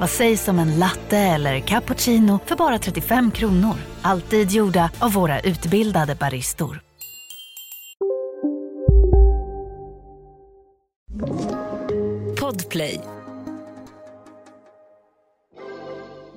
Vad sägs om en latte eller cappuccino för bara 35 kronor? Alltid gjorda av våra utbildade baristor. Podplay.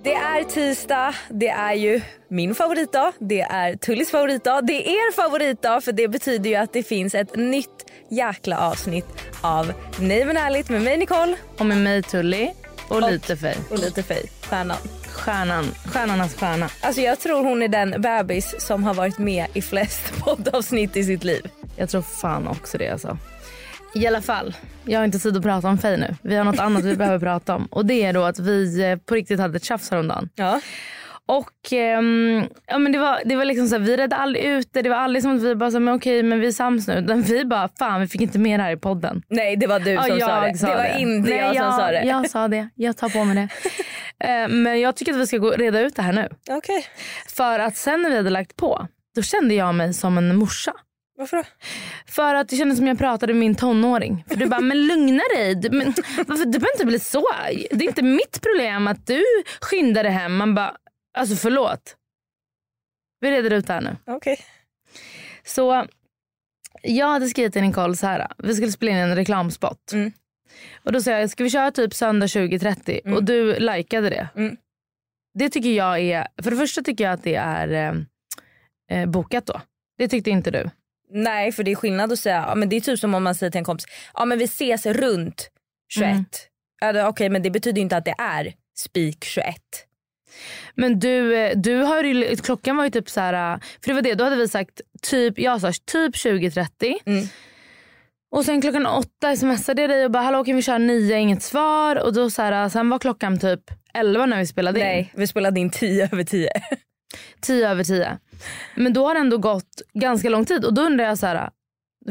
Det är tisdag, det är ju min favoritdag, det är Tullis favoritdag, det är er favoritdag för det betyder ju att det finns ett nytt jäkla avsnitt av Nej men ärligt med mig Nicole. Och med mig Tully. Och, lite Fej. Och lite Fej, stjärnan. Stjärnan, stjärnornas stjärna. Alltså jag tror hon är den bebis som har varit med i flest poddavsnitt i sitt liv. Jag tror fan också det alltså. I alla fall, jag har inte tid att prata om Fej nu. Vi har något annat vi behöver prata om. Och det är då att vi eh, på riktigt hade ett tjafs häromdagen. Ja. Och um, ja, men det var, det var liksom så här, vi redde aldrig ut det. Det var aldrig som att vi bara sa men okej men vi är sams nu. Utan vi bara fan vi fick inte med det här i podden. Nej det var du som ja, sa det. Sa det var inte Nej, jag, jag som sa det. Jag sa det. Jag tar på mig det. uh, men jag tycker att vi ska gå, reda ut det här nu. Okej. Okay. För att sen när vi hade lagt på då kände jag mig som en morsa. Varför då? För att det kändes som jag pratade med min tonåring. För du bara, men lugna dig. Du, men, varför, du behöver inte bli så arg. Det är inte mitt problem att du skyndar dig hem. Man bara, alltså förlåt. Vi reder ut det här nu. Okej. Okay. Så jag hade skrivit till Nicole så här. Vi skulle spela in en reklamspot. Mm. Och då sa jag, ska vi köra typ söndag 20.30? Mm. Och du likade det. Mm. Det tycker jag är, för det första tycker jag att det är eh, bokat då. Det tyckte inte du. Nej för det är skillnad att säga, ja, men det är typ som om man säger till en kompis, ja men vi ses runt 21. Mm. Okej okay, men det betyder inte att det är spik 21. Men du, du har ju, klockan var ju typ så här, för det var det, då hade vi sagt typ, jag sa typ 20.30. Mm. Och sen klockan åtta smsade jag dig och bara hallå kan vi köra nio, inget svar. Och då så här, sen var klockan typ 11 när vi spelade in. Nej vi spelade in 10 över 10. 10 över 10. Men då har det ändå gått ganska lång tid och då undrar jag så här,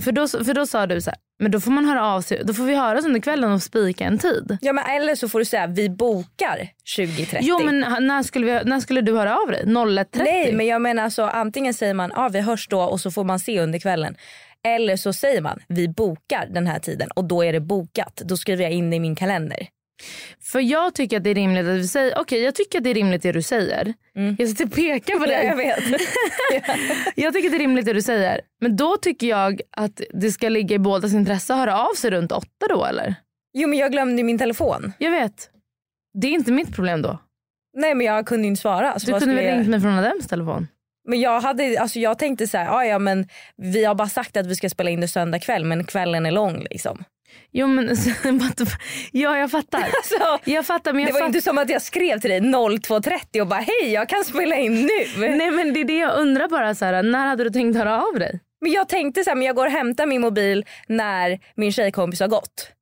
för då, för då sa du så här, men då får man höra av sig, då får vi höras under kvällen och spika en tid. Ja men eller så får du säga vi bokar 20.30. Jo men när skulle, vi, när skulle du höra av dig? 01.30? Nej men jag menar så antingen säger man ja vi hörs då och så får man se under kvällen. Eller så säger man vi bokar den här tiden och då är det bokat. Då skriver jag in det i min kalender. För jag tycker att det är rimligt att vi säger, okej okay, jag tycker att det är rimligt det du säger. Mm. Jag sitter och pekar på dig. jag vet. jag tycker att det är rimligt det du säger. Men då tycker jag att det ska ligga i bådas intresse att höra av sig runt åtta då eller? Jo men jag glömde min telefon. Jag vet. Det är inte mitt problem då. Nej men jag kunde inte svara. du kunde väl jag... ringt mig från Adems telefon? Men jag, hade, alltså jag tänkte så här, ja, ja men vi har bara sagt att vi ska spela in det söndag kväll men kvällen är lång liksom. Jo men ja jag fattar. Alltså, jag fattar men jag det var fatt... inte som att jag skrev till dig 02.30 och bara hej jag kan spela in nu. Nej men det är det jag undrar bara så här, när hade du tänkt höra av dig? Men jag tänkte så här, men jag går och hämtar min mobil när min tjejkompis har gått.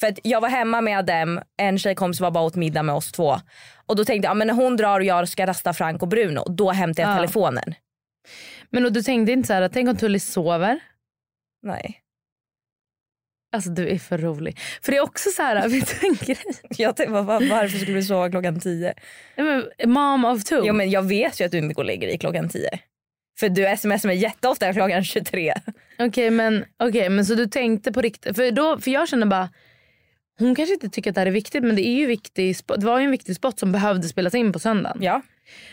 För att jag var hemma med dem, en tjejkompis var bara åt middag med oss två. Och då tänkte jag, ja, men när hon drar och jag ska rasta Frank och Bruno, då hämtar jag ja. telefonen. Men och du tänkte inte så här, tänk om Tully sover? Nej. Alltså du är för rolig. För det är också så här, vet du en grej? Jag tänkte, var, varför skulle du sova klockan tio? mom of two. Jo men jag vet ju att du inte går och lägger dig klockan tio. För du smsar mig jätteofta klockan 23. Okej okay, men, okay, men så du tänkte på riktigt, för, då, för jag känner bara hon kanske inte tycker att det här är viktigt men det är ju viktig, det var ju en viktig spot som behövde spelas in på söndagen. Ja.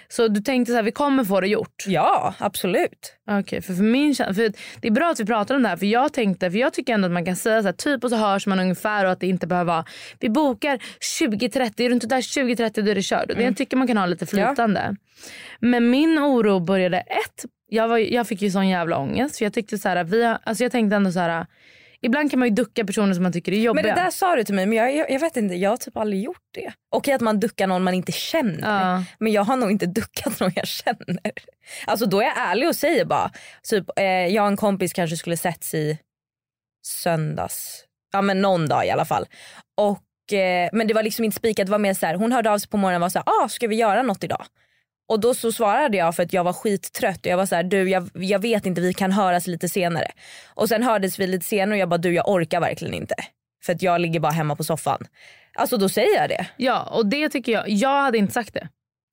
Så du tänkte så här, vi kommer få det gjort? Ja, absolut. Okej, okay, för, för min för Det är bra att vi pratar om det här för jag tänkte, för jag tycker ändå att man kan säga så här, typ och så hörs man ungefär och att det inte behöver vara, vi bokar 20.30, är du inte där 20.30 då är det kört. Mm. Jag tycker man kan ha lite flytande. Ja. Men min oro började ett, jag, var, jag fick ju sån jävla ångest för jag tyckte så här, vi, alltså jag tänkte ändå så här ibland kan man ju ducka personer som man tycker är jobbiga. Men det där sa du till mig men jag, jag, jag vet inte, jag har typ aldrig gjort det. Okej att man duckar någon man inte känner Ja. men jag har nog inte duckat någon jag känner. Alltså då är jag ärlig och säger bara, typ eh, jag och en kompis kanske skulle setts i söndags, ja men någon dag i alla fall. Och, eh, men det var liksom inte spikat, det var mer så här, hon hörde av sig på morgonen och var så här, ah, ska vi göra något idag? Och då så svarade jag för att jag var skittrött och jag var så här, du jag, jag vet inte vi kan höras lite senare. Och sen hördes vi lite senare och jag bara du jag orkar verkligen inte. För att jag ligger bara hemma på soffan. Alltså då säger jag det. Ja och det tycker jag, jag hade inte sagt det.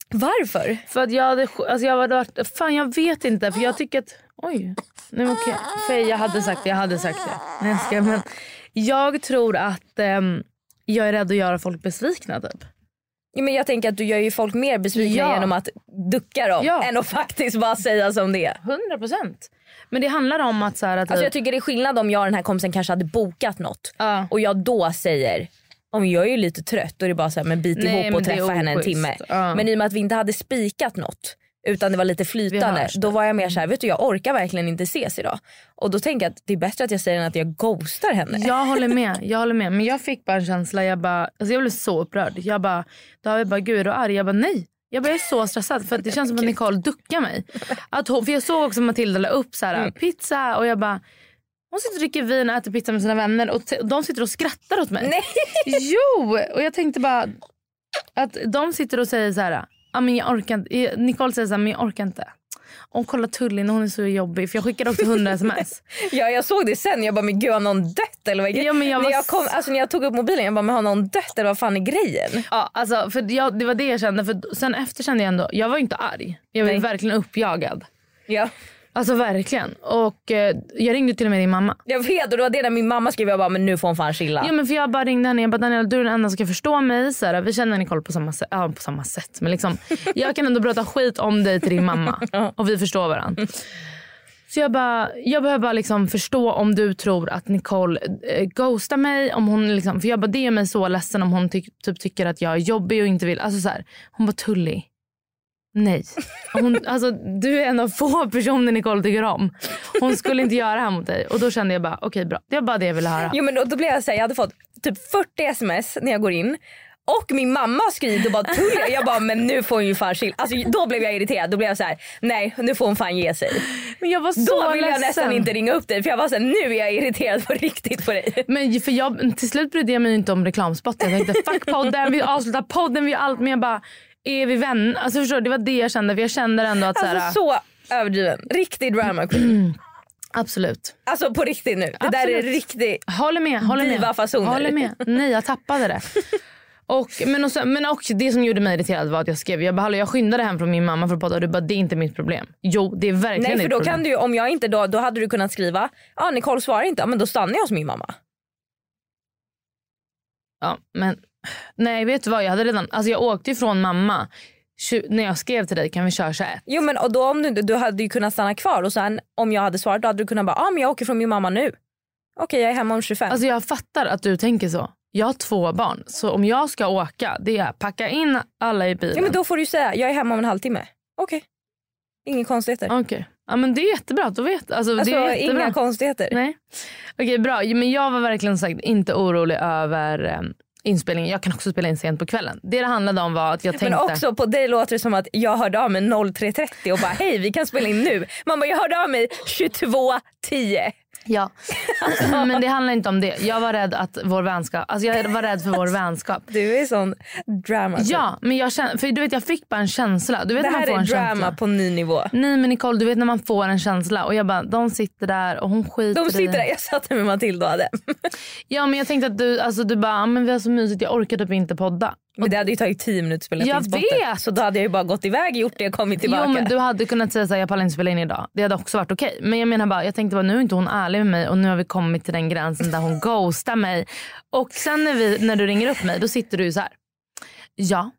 Varför? För att jag hade, alltså jag hade varit, fan jag vet inte för jag tycker att, oj. Nej okej, för jag hade sagt det, jag hade sagt det. Nej, jag, men jag tror att ehm, jag är rädd att göra folk besvikna typ. Ja, men jag tänker att du gör ju folk mer besvikna Ja. genom att ducka dem Ja. än att faktiskt bara säga som det är. 100 procent. Men det handlar om att så här, att Alltså jag tycker det är skillnad om jag och den här kompisen kanske hade bokat något Ja. och jag då säger om jag är ju lite trött är det bara så här, men bit Nej, ihop och är träffa henne en timme. Ja. Men i och med att vi inte hade spikat något utan det var lite flytande då var jag mer så här, vet du jag orkar verkligen inte ses idag. Och då tänker jag att det är bättre att jag säger än att jag ghostar henne. Jag håller med. Jag håller med. Men jag fick bara en känsla. Jag, bara, alltså jag blev så upprörd. Jag bara, David bara, gud är du arg? Jag bara, nej. Jag bara, jag är så stressad för att det känns som att Nicole duckar mig. Att hon, för jag såg också Matilda la upp så här, Mm. pizza och jag bara, hon sitter och dricker vin och äter pizza med sina vänner och de sitter och skrattar åt mig. Nej. Jo! Och jag tänkte bara att de sitter och säger så här, ah, men jag orkar inte. Nicole säger så här, men jag orkar inte. Och kolla Tullin, hon är så jobbig. För jag skickade också 100 sms. Ja jag såg det sen, jag bara men gud har någon dött eller vad? Ja, men jag när, jag kom, alltså, när jag tog upp mobilen jag bara men har någon dött eller vad fan är grejen? Ja, alltså, för jag, det var det jag kände. För sen efter kände jag ändå, jag var inte arg. Jag var Nej. verkligen uppjagad. Ja. Alltså verkligen. Och eh, jag ringde till och med din mamma. Jag vet och det var det när min mamma skrev jag bara men nu får hon fan chilla. Ja, men för jag bara ringde henne. Jag bara Daniela du är den enda som ska förstå mig. Så här, vi känner Nicole på samma, ja, på samma sätt. Men liksom, jag kan ändå prata skit om dig till din mamma. Och vi förstår varandra. Så jag bara, jag behöver bara liksom förstå om du tror att Nicole eh, ghostar mig. Om hon liksom, för jag bara, det gör mig så ledsen om hon ty- typ tycker att jag är jobbig och inte vill. Alltså så här, hon bara Tully. Nej. Hon, alltså, du är en av få personer Nicole tycker om. Hon skulle inte göra det här mot dig. Och då kände jag bara, okej bra. Det var bara det jag ville höra. Jo men då, då blev jag så här, jag hade fått typ 40 sms när jag går in och min mamma skriver och bara Tullia. Jag bara men nu får hon ju fan chill. Alltså, då blev jag irriterad. Då blev jag så här: nej nu får hon fan ge sig. Men jag var så Då vill jag nästan inte ringa upp dig för jag var så här, nu är jag irriterad på riktigt på dig. Men för jag, till slut brydde jag mig inte om reklamspotten. Jag tänkte fuck podden, vi avslutar podden, vi allt. Men jag bara, är vi vänner? Alltså förstår du, det var det jag kände. För jag kände ändå att så här, Alltså så överdriven. Riktig drama queen. absolut. Alltså på riktigt nu. Det där är riktigt. Håller med. Håller. Diva-fasoner. Håller med. Nej jag tappade det. Och, men, också, men också det som gjorde mig irriterad var att jag skrev jag, bara, "Hallå, jag skyndade hem från min mamma för att podda och du bara det är inte mitt problem. Jo det är verkligen Nej för ditt då problem. kan du om jag inte då, då hade du kunnat skriva, ja ah, Nicole svarar inte, men då stannar jag hos min mamma. Ja, men nej vet du vad jag hade redan, alltså jag åkte ifrån mamma när jag skrev till dig kan vi köra 21. Jo men och då om du, du hade ju kunnat stanna kvar och sen om jag hade svarat då hade du kunnat bara, ah, men jag åker från min mamma nu. Okej jag är hemma om 25. Alltså jag fattar att du tänker så. Jag har två barn så om jag ska åka det är packa in alla i bilen. ja men då får du säga, jag är hemma om en halvtimme. Okej. Inga konstigheter. Okej, ja, men det är jättebra. Då vet, alltså, Alltså det är jättebra. inga konstigheter. Nej. Okej bra, men jag var verkligen sagt inte orolig över eh, inspelningen. Jag kan också spela in sent på kvällen. Det det handlade om var att jag Men tänkte... också på dig låter det som att jag hörde av mig 03.30 och bara hej vi kan spela in nu. Man bara jag hörde av mig 22.10. Ja. men det handlar inte om det. Jag var rädd att vår vänskap, alltså jag var rädd för vår vänskap. Du är sån drama. Ja, men jag kände, för du vet jag fick bara en känsla. Du vet Det när man här får är en drama känsla. på ny nivå. Nej men Nicole, du vet när man får en känsla och jag bara, de sitter där och hon skiter De sitter i. där, jag satt med Matilda och hade. Ja men jag tänkte att du, alltså du bara, "Ah, men vi har så mysigt, jag orkar typ inte podda. Men det hade ju tagit 10 minuter att spela Jag in spotten. Så då hade jag ju bara gått iväg, gjort det och kommit tillbaka. Jo men du hade kunnat säga såhär, jag pallar inte spela in idag. Det hade också varit okej. Men jag menar bara, jag tänkte bara nu är inte hon ärlig med mig och nu har vi kommit till den gränsen där hon ghostar mig. Och sen när, vi, när du ringer upp mig då sitter du så här. Ja.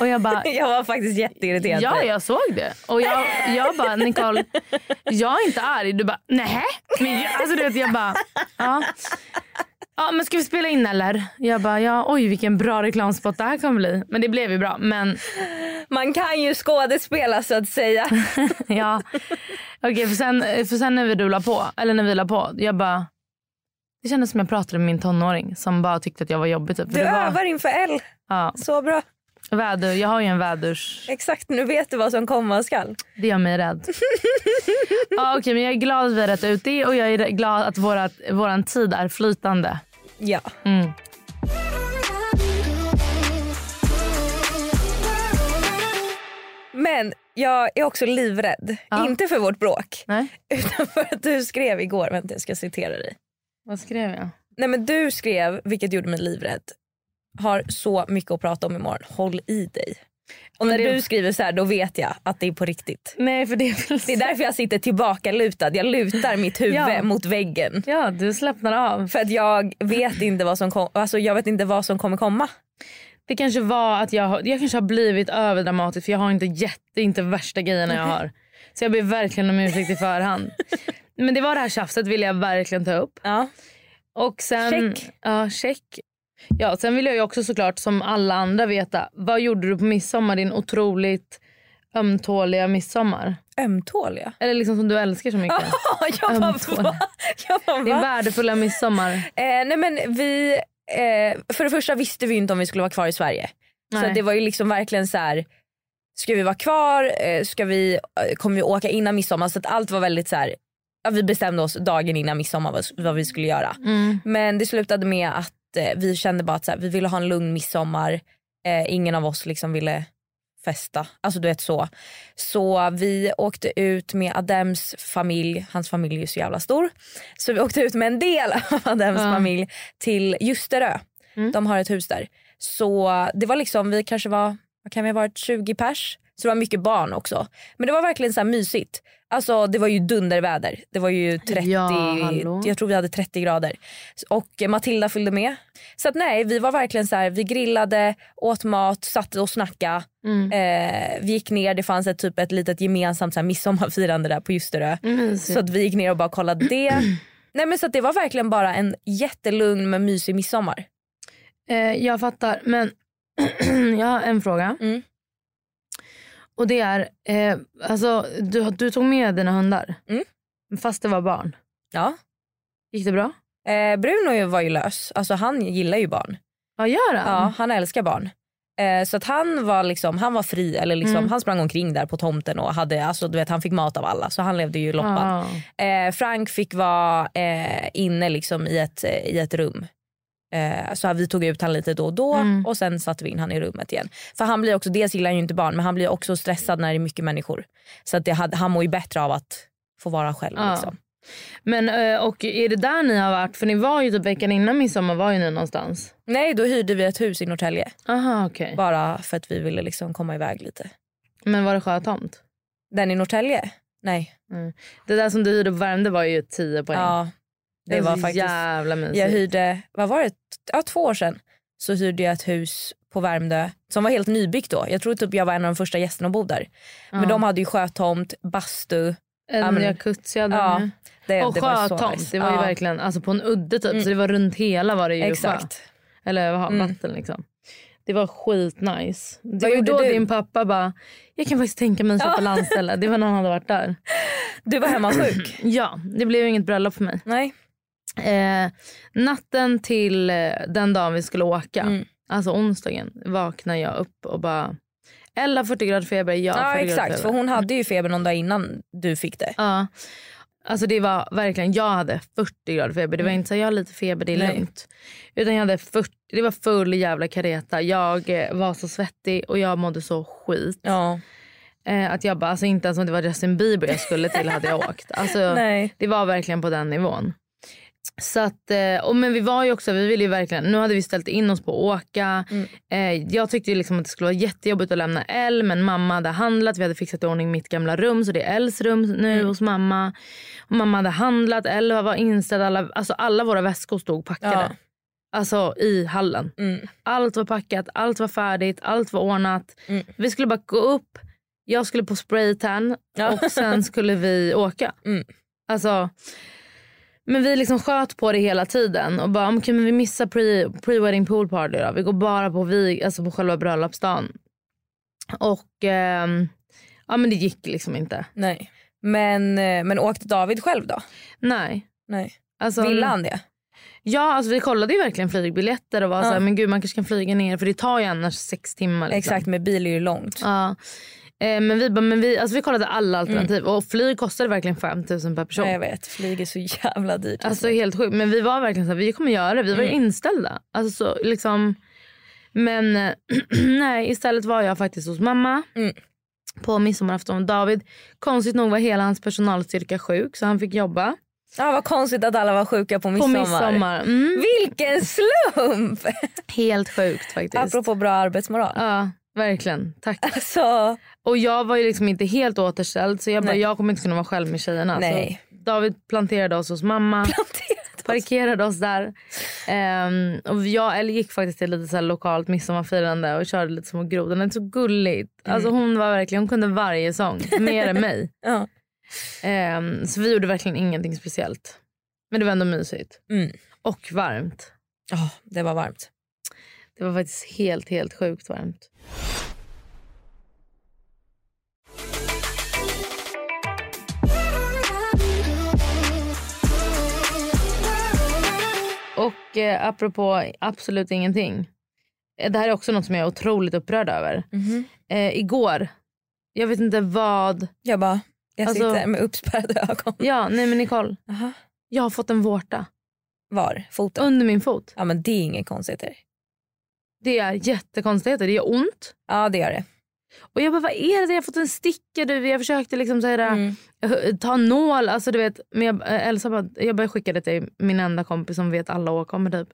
Och jag bara, Jag var faktiskt jätteirriterad Ja, jag såg det. Och jag, jag bara, Nicole, jag är inte arg. Du bara, nej. Men jag, alltså, du vet, jag bara, ja. Ja, men ska vi spela in eller? Jag bara, ja, oj vilken bra reklamspot det här kommer bli. Men det blev ju bra. Men Man kan ju skådespela så att säga. ja, okej för, sen, för sen när vi rullar på, eller när vi la på, jag bara, Det kändes som jag pratade med min tonåring som bara tyckte att jag var jobbig. Typ. Du det var, övar inför L. ja, Så bra. Väder, jag har ju en vädurs... Exakt, nu vet du vad som komma skall. Det gör mig rädd. ja, okay, men jag är glad att vi har rätt ut det och jag är glad att vårat, våran tid är flytande. Ja. Mm. Men jag är också livrädd. Ja. Inte för vårt bråk. Nej, Utan för att du skrev igår, vänta jag ska citera dig. vad skrev jag? Nej men du skrev, vilket gjorde mig livrädd. Har så mycket att prata om imorgon, håll i dig. Och när du skriver så här då vet jag att det är på riktigt. Nej, för det är Det är därför jag sitter tillbaka lutad. Jag lutar mitt huvud Ja. mot väggen. Ja, du slappnar av. För att jag vet inte vad som, kom, alltså jag vet inte vad som kommer komma. Det kanske var att jag, jag kanske har blivit överdramatisk för jag har inte jätte, inte värsta grejerna jag har. Så jag ber verkligen om ursäkt i förhand. Men det var det här tjafset vill jag verkligen ta upp. Ja. Och sen, Check. Ja, check. Ja, sen vill jag ju också såklart som alla andra veta. Vad gjorde du på midsommar? Din otroligt ömtåliga midsommar. Ömtåliga. Eller liksom som du älskar så mycket. jag bara? Jag bara, Din värdefulla midsommar. Eh, nej men vi, eh, för det första visste vi inte om vi skulle vara kvar i Sverige. Så Nej. det var ju liksom verkligen så här. Ska vi vara kvar? Eh, ska vi, eh, kommer vi åka innan midsommar? Så att allt var väldigt så här. Ja, vi bestämde oss dagen innan midsommar vad, vad vi skulle göra. Mm. Men det slutade med att vi kände bara att här, vi ville ha en lugn midsommar. Eh, ingen av oss liksom ville festa. Alltså du vet så. Så vi åkte ut med Adems familj. Hans familj är så jävla stor. Så vi åkte ut med en del av Adems Ja. familj till Ljusterö. Mm. De har ett hus där. Så det var liksom, vi kanske var, vad kan vi ha varit, 20 pers. Så det var mycket barn också. Men det var verkligen så mysigt. Alltså det var ju dunderväder. Det var ju 30, Ja, jag tror vi hade 30 grader. Och Matilda följde med. Så att nej, vi var verkligen så här, vi grillade, åt mat, satt och snackade. Mm. Eh, vi gick ner, det fanns ett, typ ett litet gemensamt så här, midsommarfirande där på Ljusterö. Mysigt. Så att vi gick ner och bara kollade det. nej men så att det var verkligen bara en jättelugn men mysig midsommar. Eh, jag fattar, men jag har en fråga. Mm. Och det är, eh, alltså, du, du tog med dina hundar Mm. fast det var barn. Ja. Gick det bra? Eh, Bruno var ju lös, alltså han gillar ju barn. Ja, gör han? Ja, han älskar barn. Eh, så att han var liksom, han var fri, eller liksom, Mm. han sprang omkring där på tomten och hade, alltså, du vet, han fick mat av alla så han levde ju loppad. Ja. Eh, Frank fick vara eh, inne liksom i ett, eh, i ett rum. Eh, så vi tog ut han lite då och då Mm. och sen satte vi in han i rummet igen. För han blir också, dels gillar han ju inte barn men han blir också stressad när det är mycket människor. Så att det, han mår ju bättre av att få vara själv. Ja. Liksom. Men eh, och är det där ni har varit? För ni var ju typ veckan innan midsommar var ju ni någonstans. Nej då hyrde vi ett hus i Norrtälje. Aha okej. Bara för att vi ville liksom komma iväg lite. Men var det sjötomt? Den i Norrtälje? Nej. Det där som du hyrde på Värmdö var ju 10 poäng. Ja, det var var så faktiskt... jävla mysigt. Jag hyrde, vad var det? Ja, två år sedan så hyrde jag ett hus på Värmdö som var helt nybyggt då. Jag tror typ jag var en av de första gästerna att bo där. Men Ja. de hade ju sjötomt, bastu. En jacuzzi hade Ja. Det, Och det var så sjötomt. nice. Det var ju Ja, verkligen alltså på en udde typ. Mm. Så det var runt hela var det ju sjö. Exakt. Eller ha- Mm. vatten liksom. Det var skitnice. Det var då du? din pappa bara, jag kan faktiskt tänka mig att köpa Ja. landställe. Det var när han hade varit där. Du var hemma sjuk? Ja, det blev inget bröllop för mig. Nej. Eh, natten till eh, den dagen vi skulle åka, Mm. alltså onsdagen, vaknade jag upp och bara Ella 40 grader feber, jag Ja, 40 grader exakt. För hon hade ju feber någon dag innan du fick det. Ja. Alltså det var verkligen, jag hade 40 grader feber. Det var Mm. inte så här, jag har lite feber, det är Nej. lugnt. Utan jag hade 40, det var full jävla kareta. Jag eh, var så svettig och jag mådde så skit. Ja. Eh, att jag bara, alltså inte ens om det var Justin Bieber jag skulle till hade jag åkt. Alltså, Nej. det var verkligen på den nivån. Så att, eh, och men vi var ju också, vi ville ju verkligen, nu hade vi ställt in oss på att åka. Mm. Eh, jag tyckte liksom att det skulle vara jättejobbigt att lämna Elle men mamma hade handlat, vi hade fixat i ordning mitt gamla rum så det är Els rum nu Mm. hos mamma. Och mamma hade handlat, Elle var inställd, alla, alltså alla våra väskor stod packade. Ja. Alltså i hallen. Mm. Allt var packat, allt var färdigt, allt var ordnat. Mm. Vi skulle bara gå upp, jag skulle på spraytan Ja. och sen skulle vi åka. Mm. Alltså, men vi liksom sköt på det hela tiden och bara, okay, men vi missar pre, pre-wedding pool party då. Vi går bara på, vi, alltså på själva bröllopsdagen. Och ehm, ja men det gick liksom inte. Nej. Men, eh, men åkte David själv då? Nej. Nej. Alltså, Ville han det? Ja, alltså vi kollade ju verkligen flygbiljetter och var Ja. så här, men gud man kanske kan flyga ner för det tar ju annars sex timmar. Liksom. Exakt, med bil är ju långt. Ja. Eh, men vi, bara, men vi, alltså vi kollade alla alternativ och flyg kostade verkligen 5 000 per person. Ja, jag vet, flyg är så jävla dyrt. Alltså helt sjukt. Men vi var verkligen så här, vi kommer göra det. Vi var ju inställda. Alltså så, liksom. Men nej, istället var jag faktiskt hos mamma. Mm. På midsommarafton. David, konstigt nog var hela hans personalstyrka sjuk så han fick jobba. Ja, vad konstigt att alla var sjuka på midsommar. På midsommar. Mm. Vilken slump! Helt sjukt faktiskt. Apropå bra arbetsmoral. Ja, verkligen. Tack. Alltså, Och jag var ju liksom inte helt återställd så jag bara, Nej. jag kommer inte kunna vara själv med tjejerna. Nej. Så David planterade oss hos mamma. Parkerade oss där. Ehm, och jag eller gick faktiskt till lite så lokalt midsommarfirande och körde lite små grodor. Det är så gulligt. Alltså hon var verkligen, hon kunde varje sång. Mer än mig. ja. Ehm, så vi gjorde verkligen ingenting speciellt. Men det var ändå mysigt. Mm. Och varmt. Ja, det var varmt. Det var faktiskt helt, helt sjukt varmt. Och eh, apropå absolut ingenting. Eh, Det här är också något som jag är otroligt upprörd över. Mhm. Eh, igår, jag vet inte vad. Jag bara, jag Alltså- sitter med uppspärrade ögon. Ja, nej men Nicole. Aha. Jag har fått en vårta Var? Foten? under min fot. Ja men det är inget konstigt. Det är jättekonstigheter. Det gör ont. Ja det gör det. Och jag bara, vad är det? Jag har fått en sticka. Du. Jag försökte liksom så här, Mm. ta nål. Alltså, du vet, men jag, eh, Elsa bara, jag bara skickade till min enda kompis som vet alla åkommor. Typ.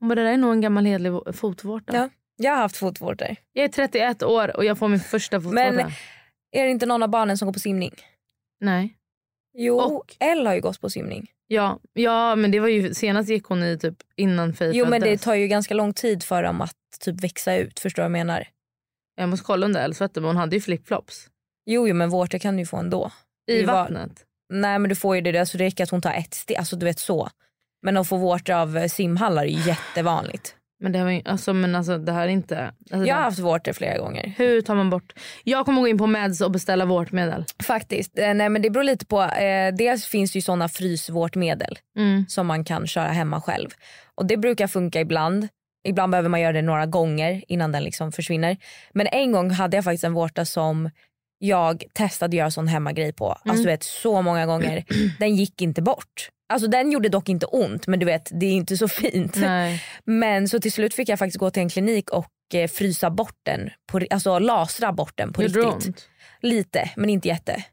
Hon bara, det där är nog en gammal hedlig vå- fotvårta. Ja. Jag har haft fotvårtor. Jag är 31 år och jag får min första fotvårta. Men är det inte någon av barnen som går på simning? Nej. Jo, Och? Elle har ju gått på simning. Ja, ja, men det var ju senast gick hon i typ innan Faye Jo men det tar ju ganska lång tid för dem att typ växa ut. Förstår du vad jag menar? Jag måste kolla under Elsa fötter, men hon hade ju flipflops. Jo, jo men vårtor kan du ju få ändå. I Det var- vattnet. Nej men du får ju det, alltså det räcker att hon tar ett steg, alltså du vet så. Men att få vårtor av eh, simhallar är ju jättevanligt. Men det, var alltså, men alltså, det här är inte... Alltså, Jag har det- haft vårtor flera gånger. Hur tar man bort? Jag kommer gå in på Meds och beställa vårtmedel. Faktiskt. Eh, nej men det beror lite på, eh, dels finns det ju sådana frysvårtmedel Mm. som man kan köra hemma själv. Och det brukar funka ibland. Ibland behöver man göra det några gånger innan den liksom försvinner. Men en gång hade jag faktiskt en vårta som jag testade att göra sån hemmagrej på. Alltså du vet så många gånger. Den gick inte bort. Alltså den gjorde dock inte ont men du vet det är inte så fint. Nej. Men så till slut fick jag faktiskt gå till en klinik och eh, frysa bort den. På, alltså lasra bort den på Gjorde riktigt. ont? Lite men inte jätte.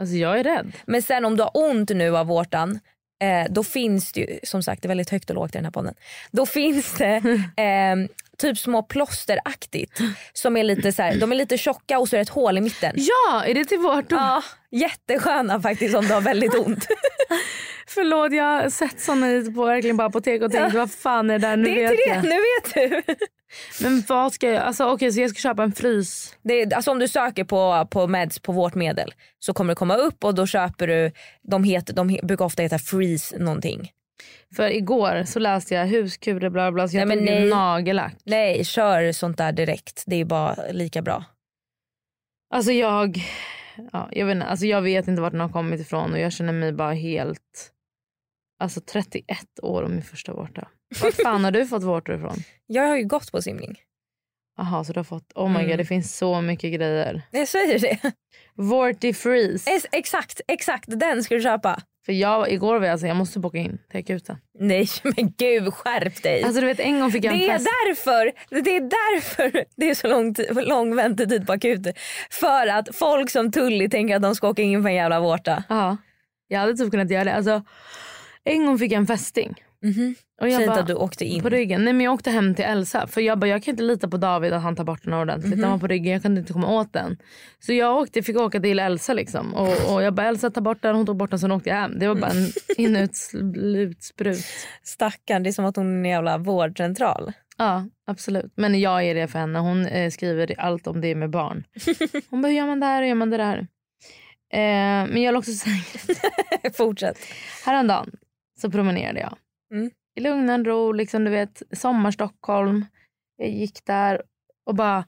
Alltså jag är rädd. Men sen om du har ont nu av vårtan eh, då finns det ju, som sagt det är väldigt högt och lågt i den här podden. Då finns det eh, typ små plåsteraktigt som är lite så här, de är lite tjocka och så är det ett hål i mitten. Ja, är det till vårt? Ja, jättesköna faktiskt om du har väldigt ont. Förlåt, jag har sett såna på, verkligen på apotek och tänkt vad fan är det där? Nu det är vet det, jag. nu vet du. Men vad ska jag, alltså okej så jag ska köpa en frys. Det är, alltså om du söker på, på meds på vårt medel så kommer det komma upp och då köper du, de, heter, de brukar ofta heta freeze någonting. För igår så läste jag huskurer bla bla så jag Nej, tog nej. nagellack. Nej, kör sånt där direkt. Det är bara lika bra. Alltså jag, ja, jag, vet inte, alltså jag vet inte vart den har kommit ifrån och jag känner mig bara helt, alltså 31 år och min första vårta. Vart fan har du fått vårtor ifrån? Jag har ju gått på simning. Jaha så du har fått, oh my Mm. god det finns så mycket grejer. Jag säger det. Vorty Freeze. Es- Exakt, exakt den ska du köpa. För jag, igår var jag så jag måste boka in till akuten. Nej men gud skärp dig. Alltså du vet en gång fick jag en det är fest. därför det är därför det är så lång, lång väntetid på akuten. För att folk som Tully tänker att de ska åka in på en jävla vårta. Ja, jag hade typ kunnat göra det. Alltså, en gång fick jag en fästing. Mhm. Och jag Fint bara, att du åkte in. På ryggen. Nej men jag åkte hem till Elsa för jag bara jag kan inte lita på David att han tar bort den ordentligt. Mhm. Den var på ryggen, jag kunde inte komma åt den. Så jag åkte, fick åka till Elsa liksom. Och, och jag bara Elsa ta bort den, hon tog bort den sen åkte jag hem. Det var bara en inutsprut. Stackarn, det är som att hon är en jävla vårdcentral. Ja absolut. Men jag är det för henne. Hon eh, skriver allt om det med barn. Hon bara hur gör man det här och gör man det där. Eh, men jag vill också säga Fortsätt. Häromdagen så promenerade jag. Mm. I lugn och ro, liksom, du vet, sommar Stockholm. Jag gick där och bara...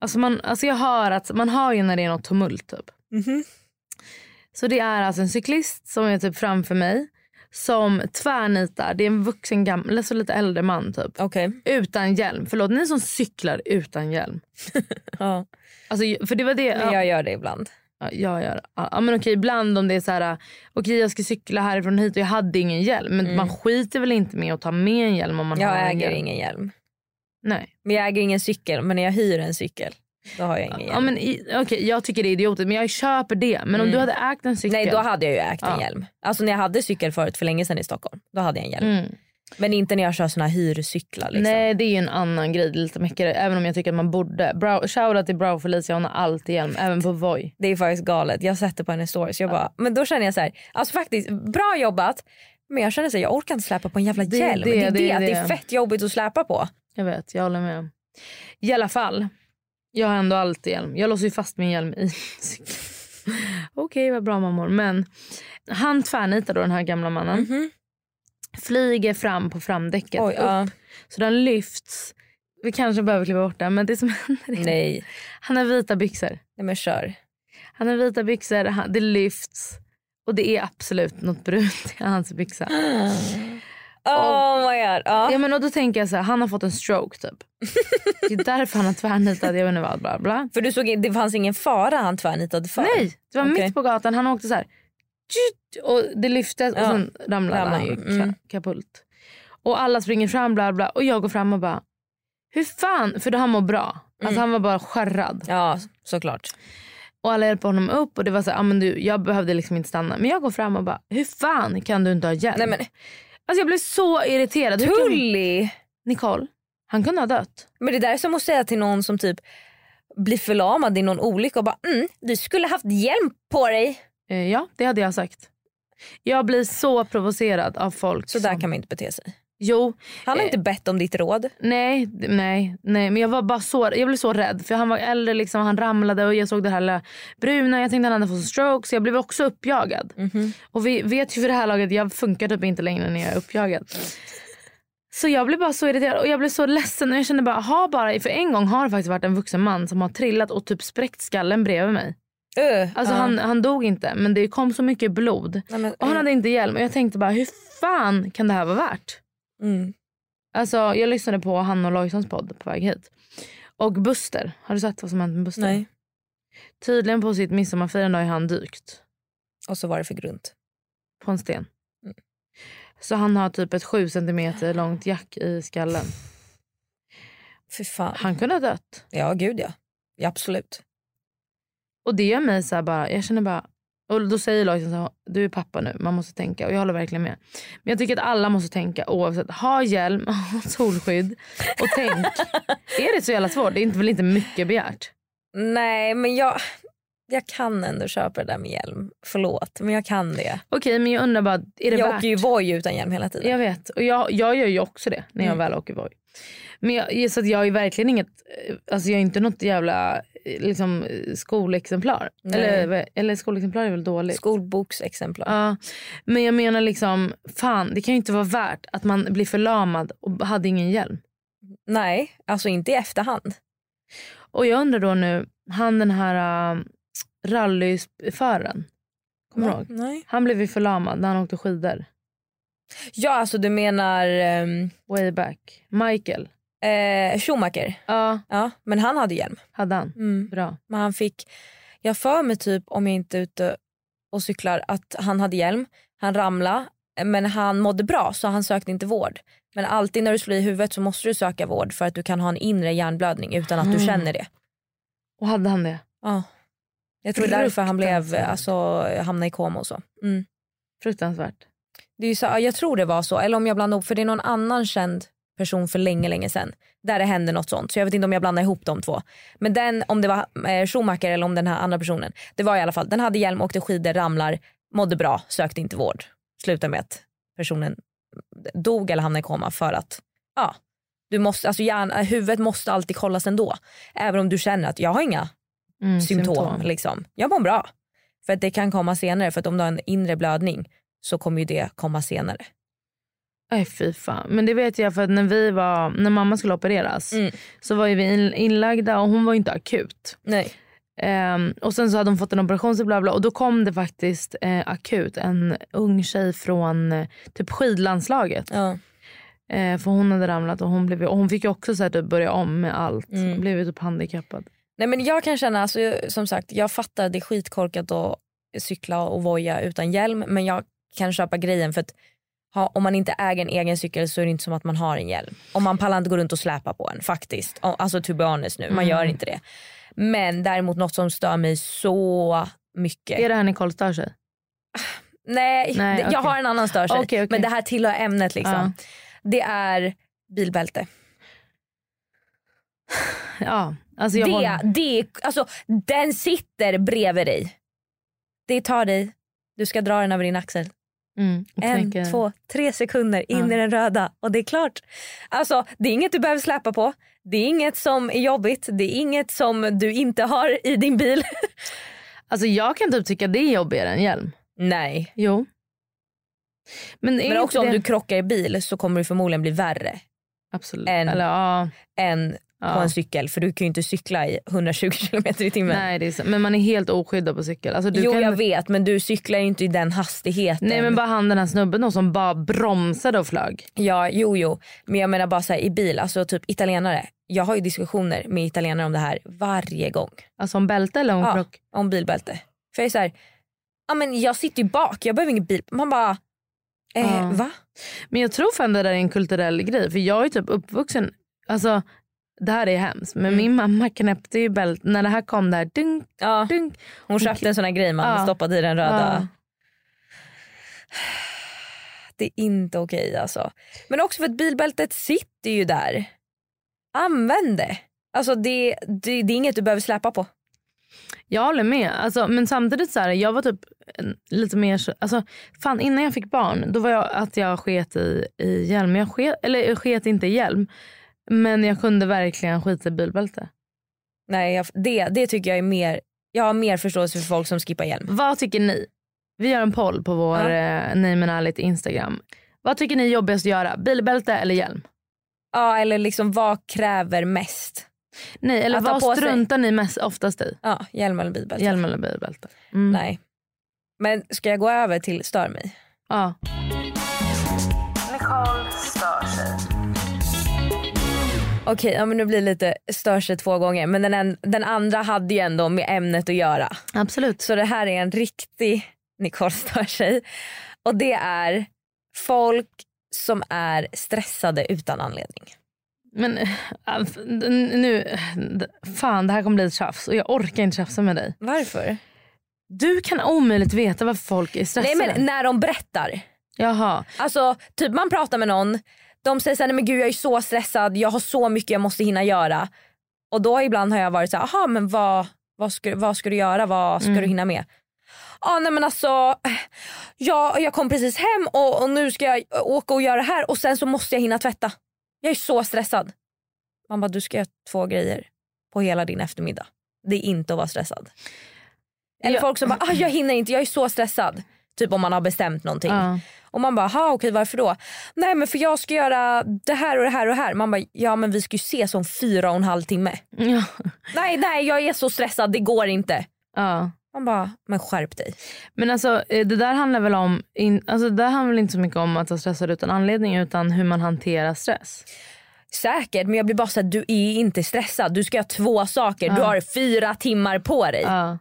Alltså, man, alltså jag hör att man hör ju när det är något tumult. Typ. Mhm. Så det är alltså en cyklist som är typ framför mig som tvärnitar. Det är en vuxen gammal, alltså lite äldre man typ. Okej. Utan hjälm. Förlåt, ni som cyklar utan hjälm. Ja. Alltså, för det var det. Ja. jag gör det ibland. Ja, jag gör ja, men okej, ibland om det är så här, okej jag ska cykla härifrån hit och jag hade ingen hjälm. Men man skiter väl inte med att ta med en hjälm om man Jag har en äger hjälm. ingen hjälm. Nej. Men jag äger ingen cykel. Men när jag hyr en cykel då har jag ingen hjälm. Ja, men i, jag tycker det är idiotiskt men jag köper det. Men om du hade ägt en cykel. Nej då hade jag ju ägt en Ja. hjälm. Alltså när jag hade cykel förut för länge sedan i Stockholm. Då hade jag en hjälm. Mm. Men inte när jag kör såna hyrcyklar. Liksom. Nej det är ju en annan grej lite mycket. Även om jag tycker att man borde. Shoutout till Brow Felicia hon har alltid hjälm. Även på Voi. Det är faktiskt galet. Jag sätter på hennes stories. Jag bara, men då känner jag så här, alltså faktiskt bra jobbat. Men jag känner så här, jag orkar inte släpa på en jävla Det- hjälm. det- Det, är det, det- att det det. är fett jobbigt att släpa på. Jag vet, jag håller med. I alla fall. Jag har ändå alltid hjälm. Jag låser ju fast min hjälm i cykeln. Okej vad bra mammor. Men han tvärnitar då den här gamla mannen. Flyger fram på framdäcket. Oj, upp. ja. Så den lyfts. Vi kanske behöver klippa bort den men det som händer Nej. han har vita byxor. Nej men kör. Han har vita byxor, han, det lyfts. Och det är absolut något brunt i hans byxa. Oh my god. Ja. Ja, men och då tänker jag så här, han har fått en stroke typ. Det är därför han har tvärnitat, jag vet inte vad, bla bla. För du såg, det fanns ingen fara han tvärnitade för? Nej, det var Okej. mitt på gatan. Han åkte så här. Och det lyftes och Ja, sen ramlade han ju. Mm. ka- kaput. Och alla springer fram bla bla. Och jag går fram och bara. Hur fan? För då han mår bra. Alltså Mm. han var bara skärrad. Ja såklart. Och alla hjälper honom upp och det var så ah, men du, jag behövde liksom inte stanna. Men jag går fram och bara, hur fan kan du inte ha hjälm? Nej men Alltså jag blev så irriterad. Hur kan- Tully! Nicole, han kunde ha dött. Men det där är som att säga till någon som typ blir förlamad i någon olycka och bara mm, du skulle haft hjälm på dig. Eh, ja, det hade jag sagt. Jag blir så provocerad av folk. Så där som... kan man inte bete sig. Jo, Han har Eh. inte bett om ditt råd. nej, nej, nej. Men jag var bara så, jag blev så rädd. För han var äldre, liksom, han ramlade och jag såg det här bruna. Jag tänkte att han hade fått stroke så jag blev också uppjagad. Och vi vet ju för det här laget, jag funkar typ inte längre när jag är uppjagad. Så jag blev bara så irriterad och jag blev så ledsen och jag kände bara, ha bara, för en gång har det faktiskt varit en vuxen man som har trillat och typ spräckt skallen bredvid mig. Uh, Alltså han, han dog inte men det kom så mycket blod. Nej, men, Och han hade inte hjälm och jag tänkte bara hur fan kan det här vara värt? mm. Alltså jag lyssnade på han och Lojsons podd på väg hit. Och Buster, har du sett vad som hänt med Buster? Nej. Tydligen på sitt midsommarfirande har han dykt Och så var det för grunt. på en sten. Mm. Så han har typ ett sju centimeter långt jack i skallen. Han kunde ha dött. Ja gud ja. ja absolut. Och det gör mig så bara, jag känner bara, och då säger Lojsan så här, du är pappa nu, man måste tänka. Och jag håller verkligen med. Men jag tycker att alla måste tänka oavsett, ha hjälm, ha solskydd och tänk. är det så jävla svårt? Det är inte, väl inte mycket begärt? Nej men jag, jag kan ändå köpa det där med hjälm. Förlåt men jag kan det. Okej men jag undrar bara, är det Jag värt? åker ju Voi utan hjälm hela tiden. Jag vet och jag, jag gör ju också det när jag Mm. väl åker Voi. Men jag, så jag är verkligen inget, eh, alltså jag är inte något jävla eh, liksom, eh, skolexemplar. Nej. Eller, eller skolexemplar är väl dåligt. Skolboksexemplar. Ja, men jag menar liksom, fan det kan ju inte vara värt att man blir förlamad och hade ingen hjälm. Nej, alltså inte i efterhand. Och jag undrar då nu, han den här uh, rallyföraren, kommer du ihåg? Nej. Han blev ju förlamad när han åkte skidor. Ja alltså du menar ehm, Way back. Michael. Eh, Schumacher. Ja, Ja men han hade hjälm. hade han. Mm. Bra. Men han fick, jag för mig typ om jag inte är ute och cyklar att han hade hjälm. Han ramlade men han mådde bra så han sökte inte vård. Men alltid när du slår i huvudet så måste du söka vård för att du kan ha en inre hjärnblödning utan att du Mm. känner det. Och hade han det? Ja. Jag tror det är därför han blev, alltså, hamnade i koma och så. Mm. Fruktansvärt. Det är så, ja, jag tror det var så, eller om jag blandar ihop, för det är någon annan känd person för länge länge sedan där det hände något sånt. Så jag vet inte om jag blandar ihop de två. Men den, om det var eh, Schumacher eller om den här andra personen. Det var i alla fall, den hade hjälm, åkte skidor, ramlar, mådde bra, sökte inte vård. Slutade med att personen dog eller hamnade i koma för att ja, du måste, alltså hjärna, huvudet måste alltid kollas ändå. Även om du känner att jag har inga Mm, symptom. Liksom. Jag mår bra. För att det kan komma senare. För att om du har en inre blödning så kommer ju det komma senare. Nej fy fan. Men det vet jag för att när vi var, när mamma skulle opereras Mm. så var ju vi in, inlagda och hon var ju inte akut. Nej. Ehm, och sen så hade hon fått en operation så bla bla. Och då kom det faktiskt eh, akut en ung tjej från eh, typ skidlandslaget. Ja. Eh, för hon hade ramlat och hon, blev, och hon fick också så här, typ börja om med allt. Mm. Hon blev ju typ handikappad. Nej men jag kan känna, alltså, jag- som sagt jag fattar det är skitkorkat att cykla och voja utan hjälm men jag kan köpa grejen för att ha, om man inte äger en egen cykel så är det inte som att man har en hjälm. Och man pallar inte gå runt och släpa på en faktiskt. Alltså to be honest nu, man gör inte det. Men däremot något som stör mig så mycket. Är det här Nicole stör sig? Nej, Nej, det- jag har en annan stör sig. Okej, okej. Men det här tillhör ämnet liksom. Ja. Det är bilbälte. Ja, alltså jag håller- Det, det, alltså, den sitter bredvid dig. Det tar dig, du ska dra den över din axel. Mm, En, knäcker- två, tre sekunder in Ja. i den röda och det är klart. Alltså, det är inget du behöver släppa på. Det är inget som är jobbigt. Det är inget som du inte har i din bil. Alltså jag kan typ tycka det är jobbigare än hjälm. Nej. Jo. Men, Men också inte om det... du krockar i bil så kommer det förmodligen bli värre Absolut. än- Eller, ja, än ja. på en cykel. För du kan ju inte cykla i 120 km i timmen. Nej, det är så. Men man är helt oskyddad på cykel. Alltså, jo kan... jag vet men du cyklar ju inte i den hastigheten. Nej men bara han den här snubben då som bara bromsade och flög. Ja, jo, jo. Men jag menar bara så här, i bil, alltså typ italienare. Jag har ju diskussioner med italienare om det här varje gång. Alltså om bälte eller om Ja, krock? om bilbälte. För jag är så här, ja men jag sitter ju bak, jag behöver ingen bil. Man bara, eh, Ja. va? Men jag tror fan det där är en kulturell grej. För jag är typ uppvuxen, alltså det här är hemskt men Mm. min mamma knäppte ju bälte när det här kom där dunk, Ja, dunk. hon köpte en sån här grej man Ja. stoppade i den röda. Ja. Det är inte okej alltså. Men också för att bilbältet sitter ju där. Använd det. Alltså det, det, det är inget du behöver släpa på. Jag håller med. Alltså, men samtidigt så här, jag var typ lite mer så, alltså, fan innan jag fick barn då var jag att jag sket i, i hjälm. Jag sket, eller jag sket inte i hjälm men jag kunde verkligen skita i bilbälte. Nej, jag, det, det tycker jag är mer, jag har mer förståelse för folk som skippar hjälm. Vad tycker ni? Vi gör en poll på vår Ja. ja. Name and Ärligt Instagram. Vad tycker ni är jobbigast att göra? Bilbälte eller hjälm? Ja, eller liksom vad kräver mest? Nej, eller vad på sig. struntar ni mest oftast i? Ja, hjälm eller bilbälte. Hjälm eller bilbälte? Mm. Nej. Men ska jag gå över till stör mig? Ja. Okej, ja, men nu blir det lite stör sig två gånger. Men den, en, den andra hade ju ändå med ämnet att göra. Absolut. Så det här är en riktig Nicole stör sig. Och det är folk som är stressade utan anledning. Men äh, nu, fan det här kommer bli ett tjafs och jag orkar inte tjafsa med dig. Varför? Du kan omöjligt veta varför folk är Nej stressade. men när de berättar. Jaha. Alltså typ man pratar med någon, de säger såhär, nej men gud jag är så stressad, jag har så mycket jag måste hinna göra. Och då ibland har jag varit såhär, aha men vad, vad, ska, vad ska du göra, vad ska Mm. du hinna med? Ja nej men alltså, jag, jag kom precis hem och, och nu ska jag åka och göra det här och sen så måste jag hinna tvätta. Jag är så stressad. Man bara, du ska göra två grejer på hela din eftermiddag. Det är inte att vara stressad. Eller Ja. folk som bara, ah, jag hinner inte, jag är så stressad. Typ om man har bestämt någonting. Ja. Och man bara, ha okej varför då? Nej men för jag ska göra det här och det här och det här. Man bara, ja men vi ska ju ses om fyra och en halv timme. Ja. Nej nej jag är så stressad, det går inte. ja. Man bara, men skärp dig. Men alltså eh, det där handlar väl om, in, alltså det där handlar väl inte så mycket om att vara stressad utan anledning utan hur man hanterar stress. Säkert men jag blir bara såhär, du är inte stressad. Du ska göra två saker, du har fyra timmar på dig. Ja.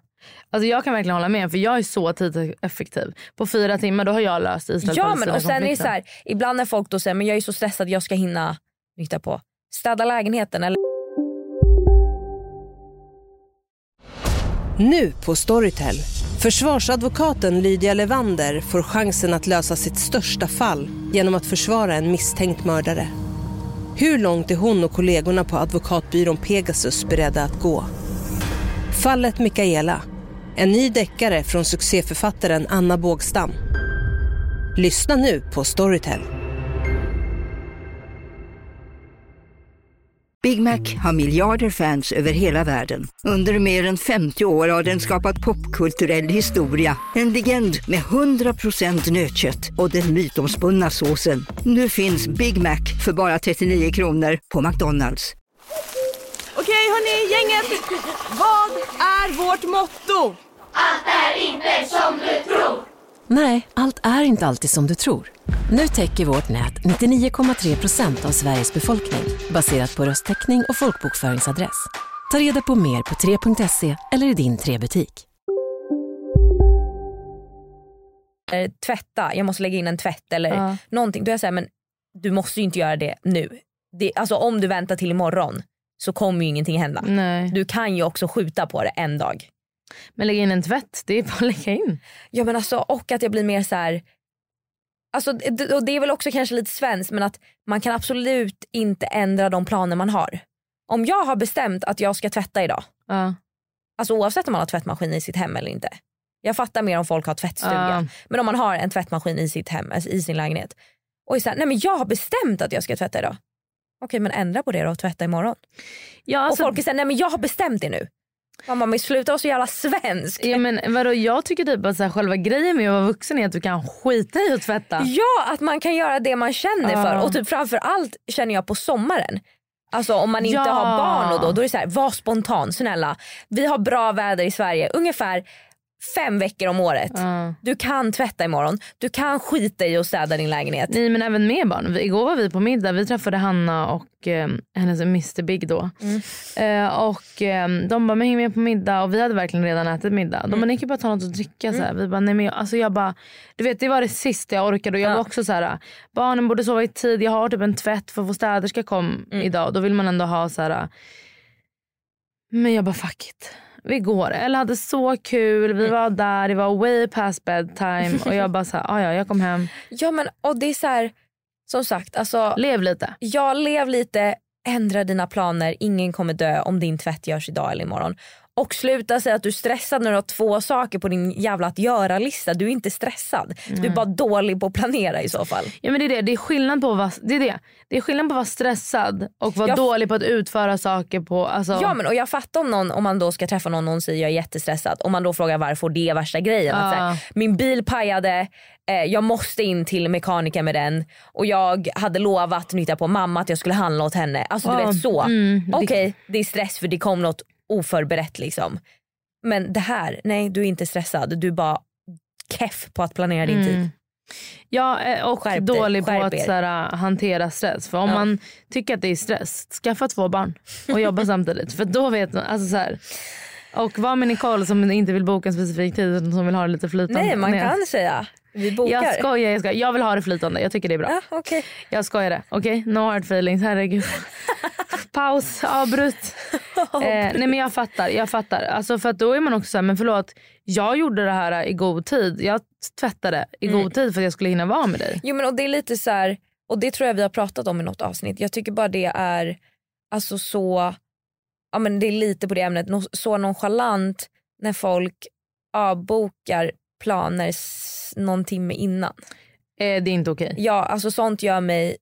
Alltså jag kan verkligen hålla med för jag är så tidseffektiv. På fyra timmar då har jag löst Israel Ja men och sen är det så här, ibland när folk då säger men jag är så stressad jag ska hinna nytta på städa lägenheten eller Nu på Storytel. Försvarsadvokaten Lydia Levander får chansen att lösa sitt största fall genom att försvara en misstänkt mördare. Hur långt är hon och kollegorna på advokatbyrån Pegasus beredda att gå? Fallet Mikaela. En ny deckare från succéförfattaren Anna Bågstam. Lyssna nu på Storytel. Big Mac har miljarder fans över hela världen. Under mer än 50 år har den skapat popkulturell historia. En legend med 100% nötkött och den mytomspunna såsen. Nu finns Big Mac för bara 39 kronor på McDonalds. Okej Hörni, gänget! Vad är vårt motto? Nej, allt är inte alltid som du tror. Nu täcker vårt nät 99,3 procent av Sveriges befolkning baserat på röstteckning och folkbokföringsadress. Ta reda på mer på 3.se eller i din 3-butik. Eh, tvätta, jag måste lägga in en tvätt eller Ja. någonting. Då är jag såhär, men du måste ju inte göra det nu. Det, alltså om du väntar till imorgon så kommer ju ingenting hända. Nej. Du kan ju också skjuta på det en dag. Men lägga in en tvätt, det är bara att lägga in. Ja men alltså och att jag blir mer så här. Alltså, och det är väl också kanske lite svenskt men att man kan absolut inte ändra de planer man har. Om jag har bestämt att jag ska tvätta idag, Ja. alltså oavsett om man har tvättmaskin i sitt hem eller inte. Jag fattar mer om folk har tvättstuga. Ja. Men om man har en tvättmaskin i sitt hem, alltså i sin lägenhet. Och är så här, nej men jag har bestämt att jag ska tvätta idag. Okej men ändra på det då och tvätta imorgon. Ja, alltså, och folk är såhär, nej men jag har bestämt det nu. Bara, men sluta vara så jävla svensk. ja, men vadå, jag tycker typ att så här, själva grejen med att vara vuxen är att du kan skita i att tvätta. Ja, att man kan göra det man känner Ja. för. Och typ framför allt känner jag på sommaren. Alltså om man inte Ja. har barn och då, då är det så här, var spontan, snälla. Vi har bra väder i Sverige, ungefär fem veckor om året. Ja. Du kan tvätta imorgon, du kan skita i att städa din lägenhet. Nej men även med barn. Igår var vi på middag, vi träffade Hanna och eh, hennes Mr Big då. Eh, och eh, de bara, men häng med på middag och vi hade verkligen redan ätit middag. De bara, ni kan bara ta något att dricka. Så här. Vi bara, nej men jag, alltså jag bara, du vet det var det sista jag orkade och jag Ja. var också så här, barnen borde sova i tid, jag har typ en tvätt för vår städerska kom idag. Då vill man ändå ha så här. men jag bara fuck it. Vi går. Eller hade så kul, vi var där, det var way past bedtime och jag bara så här, "Ah, ja jag kom hem. Ja men och det är så här, som sagt, alltså, Lev lite. jag lev lite, ändra dina planer, ingen kommer dö om din tvätt görs idag eller imorgon. Och sluta säga att du är stressad när du har två saker på din jävla att göra-lista. Du är inte stressad. Du är bara dålig på att planera i så fall. Ja men det är det, det är skillnad på att vara, det är det. Det är skillnad på att vara stressad och vara Jag- dålig på att utföra saker på, alltså, Ja men och jag fattar om någon om man då ska träffa någon och någon säger jag är jättestressad och man då frågar varför det är värsta grejen. Att, Ja. så här, min bil pajade, eh, jag måste in till mekaniker med den och jag hade lovat nytta på mamma att jag skulle handla åt henne. Alltså du Ja, vet så. mm, Okej det är stress för det kom något oförberett liksom. Men det här, nej du är inte stressad. Du är bara keff på att planera din tid. Mm. Ja eh, och Skärp dig, dålig på att så här, hantera stress. För om Ja. man tycker att det är stress, skaffa två barn och jobba samtidigt. För då vet man, alltså så här, och var med Nicole som inte vill boka en specifik tid utan som vill ha det lite flytande. Nej man kan säga vi bokar. Jag skojar, jag skojar. Jag vill ha det flytande. Jag tycker det är bra. Ja, okej. Jag skojade. Okej, no hard feelings. Herregud. Paus, avbryt. eh, nej men jag fattar. Jag fattar. Alltså för att då är man också såhär, men förlåt. Jag gjorde det här i god tid. Jag tvättade i Mm. god tid för att jag skulle hinna vara med dig. Jo men och det är lite så här, och det tror jag vi har pratat om i något avsnitt. Jag tycker bara det är alltså så, ja men det är lite på det ämnet, så nonchalant när folk avbokar planer någon timme innan. Eh, det är inte okej. Ja alltså sånt gör mig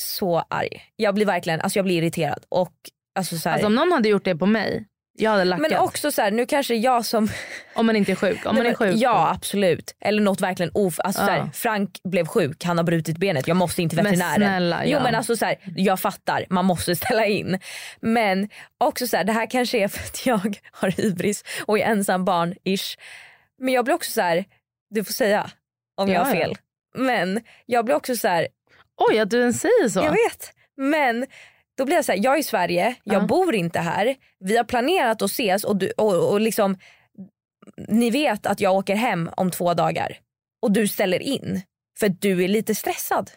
så arg. Jag blir verkligen, alltså jag blir irriterad och alltså så här, Alltså om någon hade gjort det på mig, jag hade lackat. men också så här, nu kanske jag som Om man inte är sjuk. Om man är sjuk. ja absolut. Eller något verkligen of... Alltså, Ja. så här, Frank blev sjuk, han har brutit benet, jag måste in till Men veterinären. snälla, Jo ja. men alltså så här, jag fattar, man måste ställa in. Men också så här, det här kanske är för att jag har hybris och är ensam barn ish. Men jag blir också så här, du får säga om jag har Ja, ja. fel. Men jag blir också så här, Oj att du ens säger så. jag vet. Men då blir jag så här, jag är i Sverige, jag Ja. bor inte här. Vi har planerat att ses och, du, och, och liksom, ni vet att jag åker hem om två dagar. Och du ställer in för att du är lite stressad.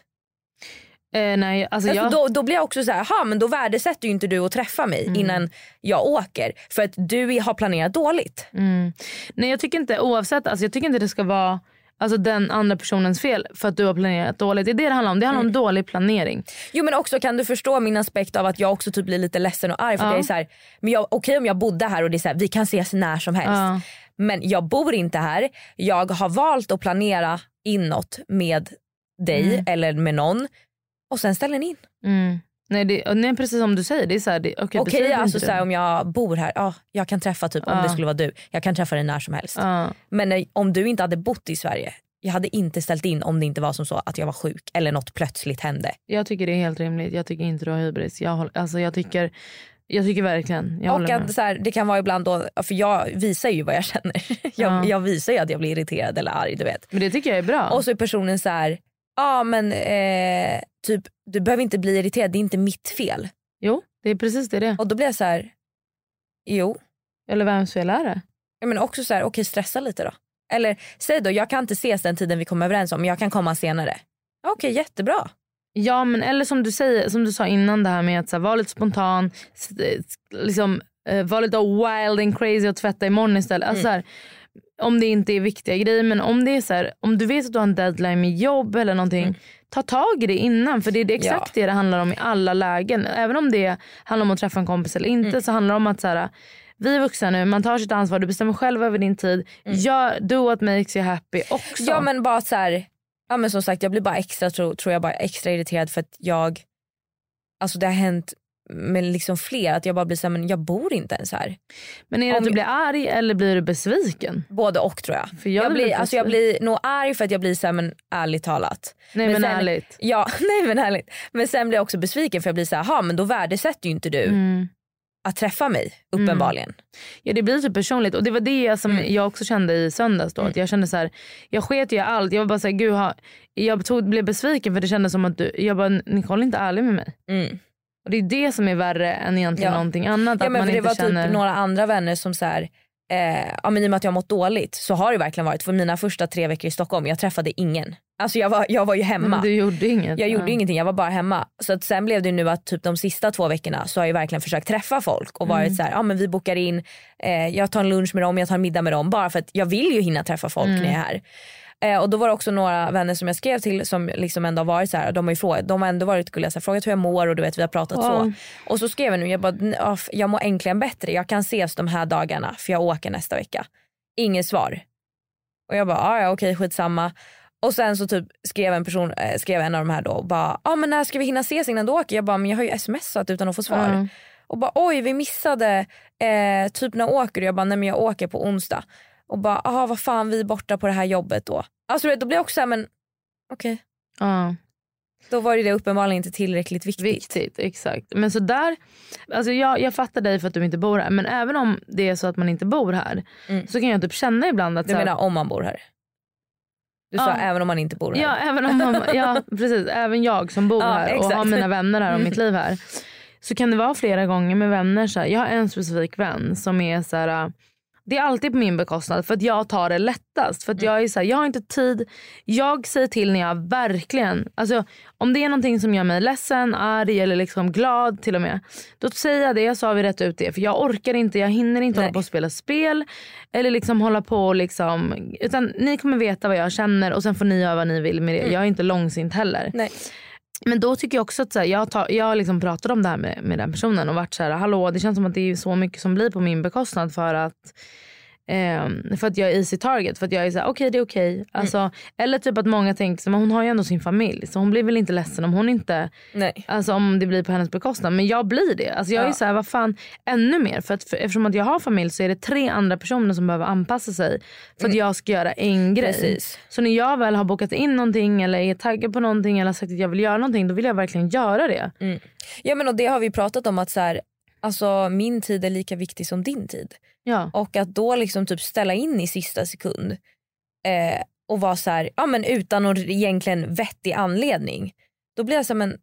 Eh, nej, alltså Alltså jag, då, då blir jag också så här, "Ha, men då värdesätter ju inte du att träffa mig Mm. innan jag åker. För att du har planerat dåligt. mm. nej, jag tycker inte oavsett, alltså, jag tycker inte det ska vara alltså, den andra personens fel för att du har planerat dåligt. Det är det det handlar om. Det handlar Mm. om dålig planering. Jo men också kan du förstå min aspekt av att jag också typ blir lite ledsen och arg. För Ja. jag är så här, men jag, okej om jag bodde här och det är så här, vi kan ses när som helst. Ja. Men jag bor inte här. Jag har valt att planera inåt med dig Mm. eller med någon och sen ställer ni in. Mm. Nej, det, nej precis som du säger. Det är så här, det, okay, Okej betyder alltså så här, om jag bor här, ja, jag kan träffa typ om Ja. det skulle vara du. Jag kan träffa dig när som helst. Ja. Men om du inte hade bott i Sverige, jag hade inte ställt in om det inte var som så att jag var sjuk eller något plötsligt hände. Jag tycker det är helt rimligt. Jag tycker inte du har hybris. Jag, alltså, jag tycker Jag tycker verkligen. Jag och att så här, det kan vara ibland då, för jag visar ju vad jag känner. Jag, Ja. jag visar ju att jag blir irriterad eller arg du vet. Men det tycker jag är bra. Och så är personen så här, ja men eh, typ du behöver inte bli irriterad, det är inte mitt fel. Jo, det är precis det det. Och då blir jag så här, jo. Eller vems fel är det? Ja, men också så här, okej stressa lite då. Eller säg då, jag kan inte ses den tiden vi kommer överens om, men jag kan komma senare. Okej, jättebra. Ja men eller som du säger, som du sa innan det här med att så här, vara lite spontan, s- liksom, eh, vara lite wild and crazy och tvätta imorgon istället. Alltså, så här, om det inte är viktiga grejer men om det är så här, om du vet att du har en deadline med jobb eller någonting, ta tag i det innan för det är det exakt det det handlar om i alla lägen. Även om det handlar om att träffa en kompis eller inte så handlar det om att så här, vi är vuxna nu, man tar sitt ansvar, du bestämmer själv över din tid. Gör, do what makes you happy också. Ja men bara så här, ja men som sagt jag blir bara extra tror, tror jag bara extra irriterad för att jag, alltså det har hänt med liksom fler att jag bara blir så här, men jag bor inte ens här. Men är det Om att du blir arg eller blir du besviken? Både och tror jag. För jag jag, blir alltså jag blir nog arg för att jag blir så här, men ärligt talat. Nej men, sen, ärligt. Ja, nej men ärligt. Men sen blir jag också besviken för jag blir så här, "Jaha, men då värdesätter ju inte du Mm. att träffa mig uppenbarligen. Ja det blir typ personligt och det var det som Mm. jag också kände i söndags då. Att jag kände så här, jag sket ju allt. Jag var bara såhär, gud ha, jag tog, blev besviken för det kändes som att du, jag bara Nicole är inte ärlig med mig. Mm. Och det är det som är värre än egentligen Ja. någonting annat. Ja, att man det inte var känner... typ några andra vänner som så här, eh, ja, men i och med att jag har mått dåligt så har det verkligen varit för mina första tre veckor i Stockholm, jag träffade ingen. Alltså jag var, jag var ju hemma. Men du gjorde inget. Jag gjorde ja. ingenting, jag var bara hemma. Så att sen blev det nu att typ de sista två veckorna så har jag verkligen försökt träffa folk och varit så här, ja men vi bokar in, eh, jag tar en lunch med dem, jag tar en middag med dem bara för att jag vill ju hinna träffa folk när jag är här. Eh, och då var det också några vänner som jag skrev till som liksom ändå har varit så här, de har, ju frågat, de har ändå varit gulliga, så här, frågat hur jag mår och du vet vi har pratat Ja. så. Och så skrev jag nu, jag bara, "N- ja, f- jag mår äntligen bättre, jag kan ses de här dagarna för jag åker nästa vecka. Inget svar. Och jag bara, "Ah, ja okej skitsamma. Och sen så typ skrev en person, eh, skrev en av de här då och bara, ja ah, men när ska vi hinna ses innan du åker? Jag bara, men jag har ju smsat utan att få svar. Ja. Och bara, oj vi missade, eh, typ när åker du? Jag bara, nej men jag åker på onsdag. Och bara, ah vad fan vi är borta på det här jobbet då. Alltså då blir jag också såhär, men okej. Ja. Då var det, det uppenbarligen inte tillräckligt viktigt. Viktigt, exakt. Men så där, alltså jag, jag fattar dig för att du inte bor här men även om det är så att man inte bor här Mm. så kan jag typ känna ibland att Du här- menar om man bor här? Du Ja. sa även om man inte bor här? Ja, även om man, ja precis. Även jag som bor Ja, här och exakt. har mina vänner här och mitt liv här. Så kan det vara flera gånger med vänner. Så här, jag har en specifik vän som är så här. Det är alltid på min bekostnad för att jag tar det lättast. För att jag är så här, jag har inte tid. Jag säger till när jag verkligen, alltså om det är någonting som gör mig ledsen, arg eller liksom glad till och med. Då säger jag det så har vi rätt ut det. För jag orkar inte, jag hinner inte Nej. hålla på och spela spel. Eller liksom hålla på och liksom, utan ni kommer veta vad jag känner och sen får ni göra vad ni vill med det. Jag är inte långsint heller. Nej. Men då tycker jag också att så här, jag, tar, jag liksom pratar om det här med, med den personen och varit så här, hallå det känns som att det är så mycket som blir på min bekostnad för att ehm, för att jag är easy target. För att jag är såhär, okej det är okej. Alltså, Eller typ att många tänker, så, men hon har ju ändå sin familj så hon blir väl inte ledsen om hon inte, Nej. alltså om det blir på hennes bekostnad. Men jag blir det. Alltså jag är Ja. så här, vad fan, ännu mer. För att, för, eftersom att jag har familj så är det tre andra personer som behöver anpassa sig för att jag ska göra en grej. Precis. Så när jag väl har bokat in någonting eller är taggad på någonting eller sagt att jag vill göra någonting då vill jag verkligen göra det. Ja men och det har vi pratat om att så här, alltså, min tid är lika viktig som din tid. Ja. Och att då liksom typ ställa in i sista sekund eh, och vara så här, ja men utan någon egentligen vettig anledning. Då blir jag så här, men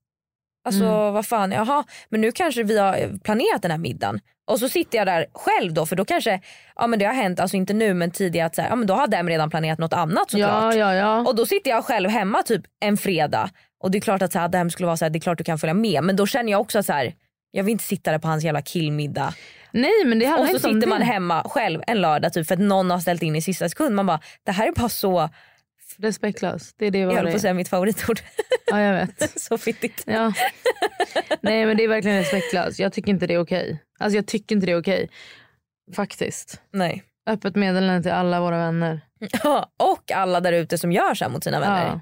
alltså Mm. vad fan, jaha men nu kanske vi har planerat den här middagen. Och så sitter jag där själv då för då kanske, ja men det har hänt, alltså inte nu men tidigare att så här, ja men då har dem redan planerat något annat såklart. Ja, ja, ja. Och då sitter jag själv hemma typ en fredag och det är klart att så här, Adam skulle vara så här, det är klart du kan följa med men då känner jag också så här, jag vill inte sitta där på hans jävla killmiddag. Nej men det handlar Och så inte om sitter man det. hemma själv en lördag typ för att någon har ställt in i sista sekund. Man bara, det här är bara så, Respektlöst. Det är det jag höll på att säga mitt favoritord. Ja jag vet. så fittigt. Ja. Nej men det är verkligen respektlöst. Jag tycker inte det är okej. Alltså jag tycker inte det är okej. Faktiskt. Nej. Öppet meddelande till alla våra vänner. och alla där ute som gör så här mot sina vänner. Ja.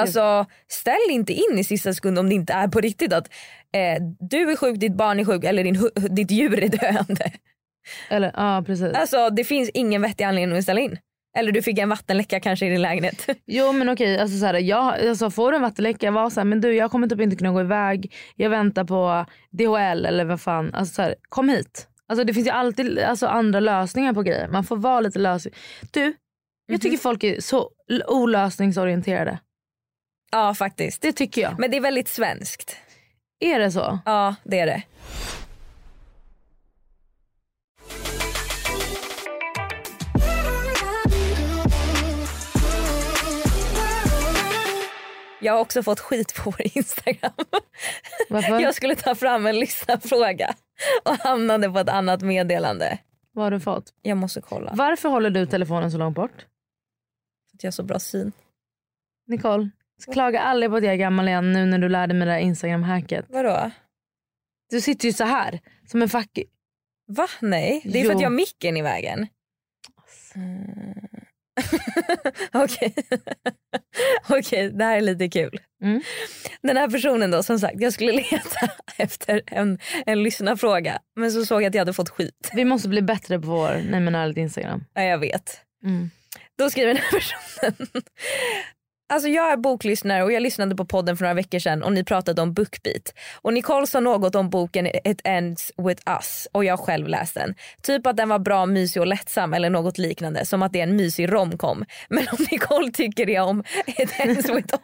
Alltså ställ inte in i sista sekund om det inte är på riktigt att eh, du är sjuk, ditt barn är sjuk eller din, ditt djur är döende. Eller ja precis. Alltså det finns ingen vettig anledning att ställa in. Eller du fick en vattenläcka kanske i din lägenhet. Jo men okej, alltså, så här, jag, alltså, får du en vattenläcka, var så här, men du jag kommer typ inte kunna gå iväg. Jag väntar på DHL eller vad fan. Alltså, så här, kom hit. Alltså, det finns ju alltid alltså, andra lösningar på grejer. Man får vara lite lösning. Du, jag tycker folk är så olösningsorienterade. Ja faktiskt. Det tycker jag. Men det är väldigt svenskt. Är det så? Ja det är det. Jag har också fått skit på vår Instagram. Varför? Jag skulle ta fram en lyssnarfråga och hamnade på ett annat meddelande. Vad har du fått? Jag måste kolla. Varför håller du telefonen så långt bort? För att jag har så bra syn. Nicole, klaga aldrig på att jag är gammal igen nu när du lärde mig det här Instagram-hacket. Vadå? Du sitter ju så här som en fuck... Va? Nej, det är för Jo. att jag har micken i vägen. Mm. Okej, Okej, det här är lite kul. Mm. Den här personen då, som sagt, jag skulle leta efter en, en lyssnarfråga men så såg jag att jag hade fått skit. Vi måste bli bättre på vår Nej men ärligt Instagram. Ja, jag vet. Mm. Då skriver den här personen. Alltså jag är boklyssnare och jag lyssnade på podden för några veckor sedan och ni pratade om BookBeat. Och Nicole sa något om boken It Ends With Us och jag själv läst den. Typ att den var bra, mysig och lättsam eller något liknande. Som att det är en mysig romcom. Men om Nicole tycker det om It Ends With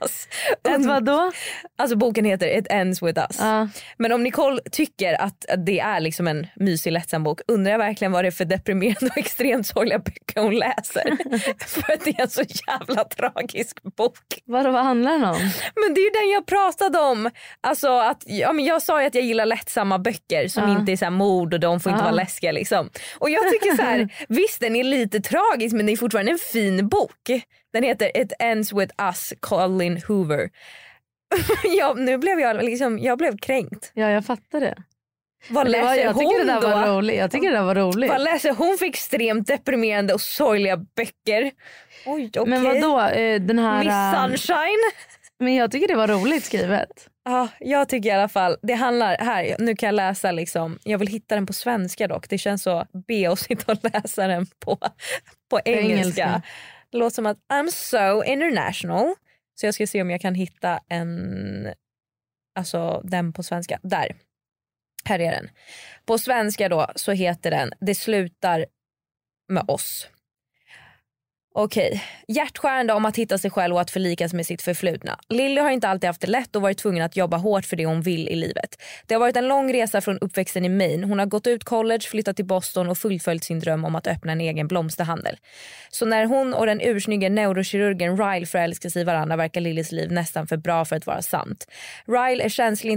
Us. Ett vadå? Alltså boken heter It Ends With Us. Ja. Men om Nicole tycker att det är liksom en mysig lättsam bok undrar jag verkligen vad det är för deprimerande och extremt sorgliga böcker hon läser. för att det är en så jävla tragisk bok. Vadå, vad handlar den om? Men det är ju den jag pratade om. Alltså att, ja, men jag sa ju att jag gillar lättsamma böcker som Ja. inte är så mord och de får inte Ja. vara läskiga. Liksom. Och jag tycker så här, visst den är lite tragisk men det är fortfarande en fin bok. Den heter It Ends With Us, Colin Hoover. ja, nu blev jag, liksom, jag blev kränkt. Ja jag fattar det. Vad det var, läser jag tycker hon det där då? var roligt. Jag tycker det där var roligt. Vad läser hon för extremt deprimerande och sorgliga böcker? Oj, okej. Men vadå, eh, den här... Miss eh, Sunshine? Men jag tycker det var roligt skrivet. Ja, jag tycker i alla fall, det handlar, här, nu kan jag läsa liksom, jag vill hitta den på svenska dock. Det känns så B att sitta och läsa den på, på engelska. engelska. Det låter som att I'm so international. Så jag ska se om jag kan hitta en, alltså den på svenska. Där. Här är den. På svenska då så heter den Det slutar med oss. Okej. Hjärtskärande om att hitta sig själv och att förlikas med sitt förflutna. Lilly har inte alltid haft det lätt och varit tvungen att jobba hårt för det hon vill i livet. Det har varit en lång resa från uppväxten i Maine. Hon har gått ut college, flyttat till Boston och fullföljt sin dröm om att öppna en egen blomsterhandel. Så när hon och den ursnygge neurokirurgen Ryle förälskar sig i varandra verkar Lillys liv nästan för bra för att vara sant. Ryle är känslig,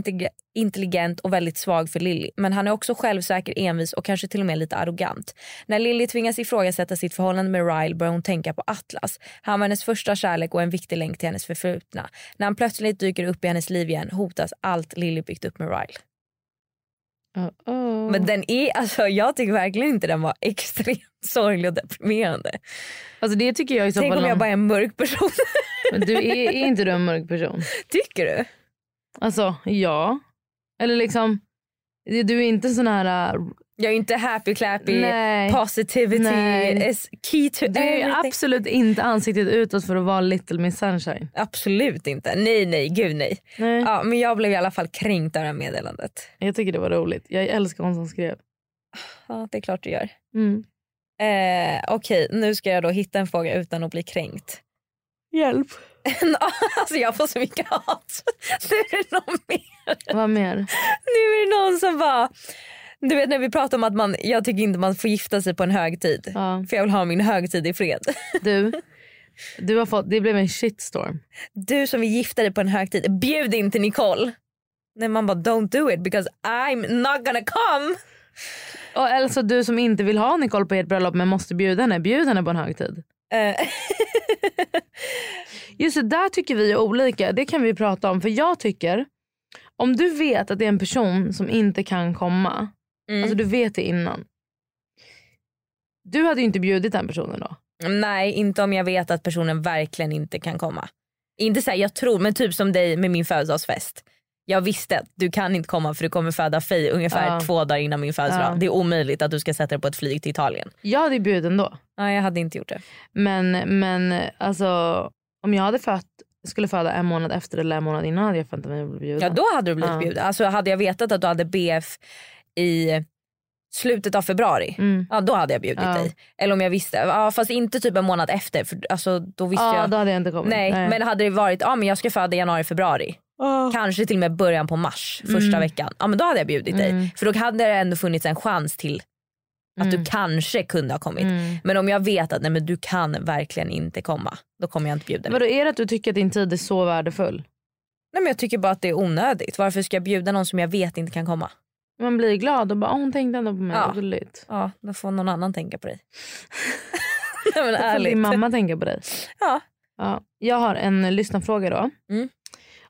intelligent och väldigt svag för Lily. Men han är också självsäker, envis och kanske till och med lite arrogant. När Lily tvingas ifrågasätta sitt förhållande med Ryle börjar hon tänka på Atlas. Han var hennes första kärlek och en viktig länk till hennes förflutna. När han plötsligt dyker upp i hennes liv igen hotas allt Lily byggt upp med Ryle. Oh. Men den är, alltså, jag tycker verkligen inte den var extremt sorglig och deprimerande. Alltså det tycker jag i så Tänk om jag bara är en mörk person. Men du är, är inte du en mörk person? Tycker du? Alltså ja. Eller liksom, du är inte sån här... äh, Jag är inte happy clappy, Nej. positivity Nej. is key to Du är everything. absolut inte ansiktet utåt för att vara little miss sunshine. Absolut inte. Nej, nej, gud nej. Nej. Ja, men jag blev i alla fall kränkt av det här meddelandet. Jag tycker det var roligt. Jag älskar hon som skrev. Ja, det är klart du gör. Mm. Eh, Okej, nu ska jag då hitta en fråga utan att bli kränkt. Hjälp. alltså jag får så mycket hat. Nu är det någon mer. Vad mer? Nu är det någon som bara... Du vet när vi pratar om att man, jag tycker inte man får gifta sig på en högtid. Ja. För jag vill ha min högtid i fred. Du, du har fått, det blev en shitstorm. Du som vill gifta dig på en högtid, bjud inte Nicole. Nej man bara don't do it because I'm not gonna come. Och alltså du som inte vill ha Nicole på ert bröllop men måste bjuda henne, bjud henne på en högtid. Just det, där tycker vi är olika. Det kan vi prata om. För jag tycker, om du vet att det är en person som inte kan komma. Mm. Alltså du vet det innan. Du hade ju inte bjudit den personen då. Nej inte om jag vet att personen verkligen inte kan komma. Inte så här, jag tror men typ som dig med min födelsedagsfest. jag visste att du kan inte komma för du kommer föda Faye ungefär Ja. två dagar innan min födelsedag. Ja. Det är omöjligt att du ska sätta dig på ett flyg till Italien. Jag hade ju bjudit ändå. Ja, jag hade inte gjort det. Men, men alltså om jag hade fött, skulle föda en månad efter eller en månad innan hade jag förväntat mig att bli bjuden. Ja då hade du blivit Ja. bjuden. Alltså hade jag vetat att du hade BF i slutet av februari, Mm. ja då hade jag bjudit Ja. dig. Eller om jag visste, ja, fast inte typ en månad efter för alltså, då visste Ja, jag. då hade jag inte kommit. Nej, men hade det varit, ja men jag ska föda i januari, februari. Kanske till och med början på mars, första Mm. veckan. Ja men då hade jag bjudit Mm. dig. För då hade det ändå funnits en chans till att Mm. du kanske kunde ha kommit. Mm. Men om jag vet att nej, men du kan verkligen inte komma, då kommer jag inte bjuda. Vadå, är det att du tycker att din tid är så värdefull? Nej, men jag tycker bara att det är onödigt. Varför ska jag bjuda någon som jag vet inte kan komma? Man blir glad och bara "Åh, hon tänkte ändå på mig. Ja. Gulligt. Ja, då får någon annan tänka på dig. Nej men Då får din mamma tänka på dig. Ja. Ja. Jag har en lyssnarfråga då. Mm.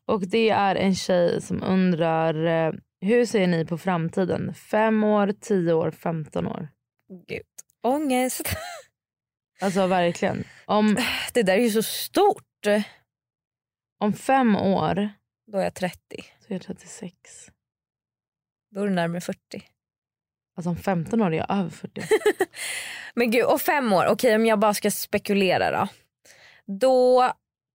Och det är en tjej som undrar eh, hur ser ni på framtiden? Fem år, tio år, femton år? Gud. Ångest. Alltså verkligen. Om, Det där är ju så stort. om fem år Då är jag 30. så är jag 36. Då är du närmare 40. Alltså om 15 år är jag över 40. Men gud, och fem år. Okej om jag bara ska spekulera då. Då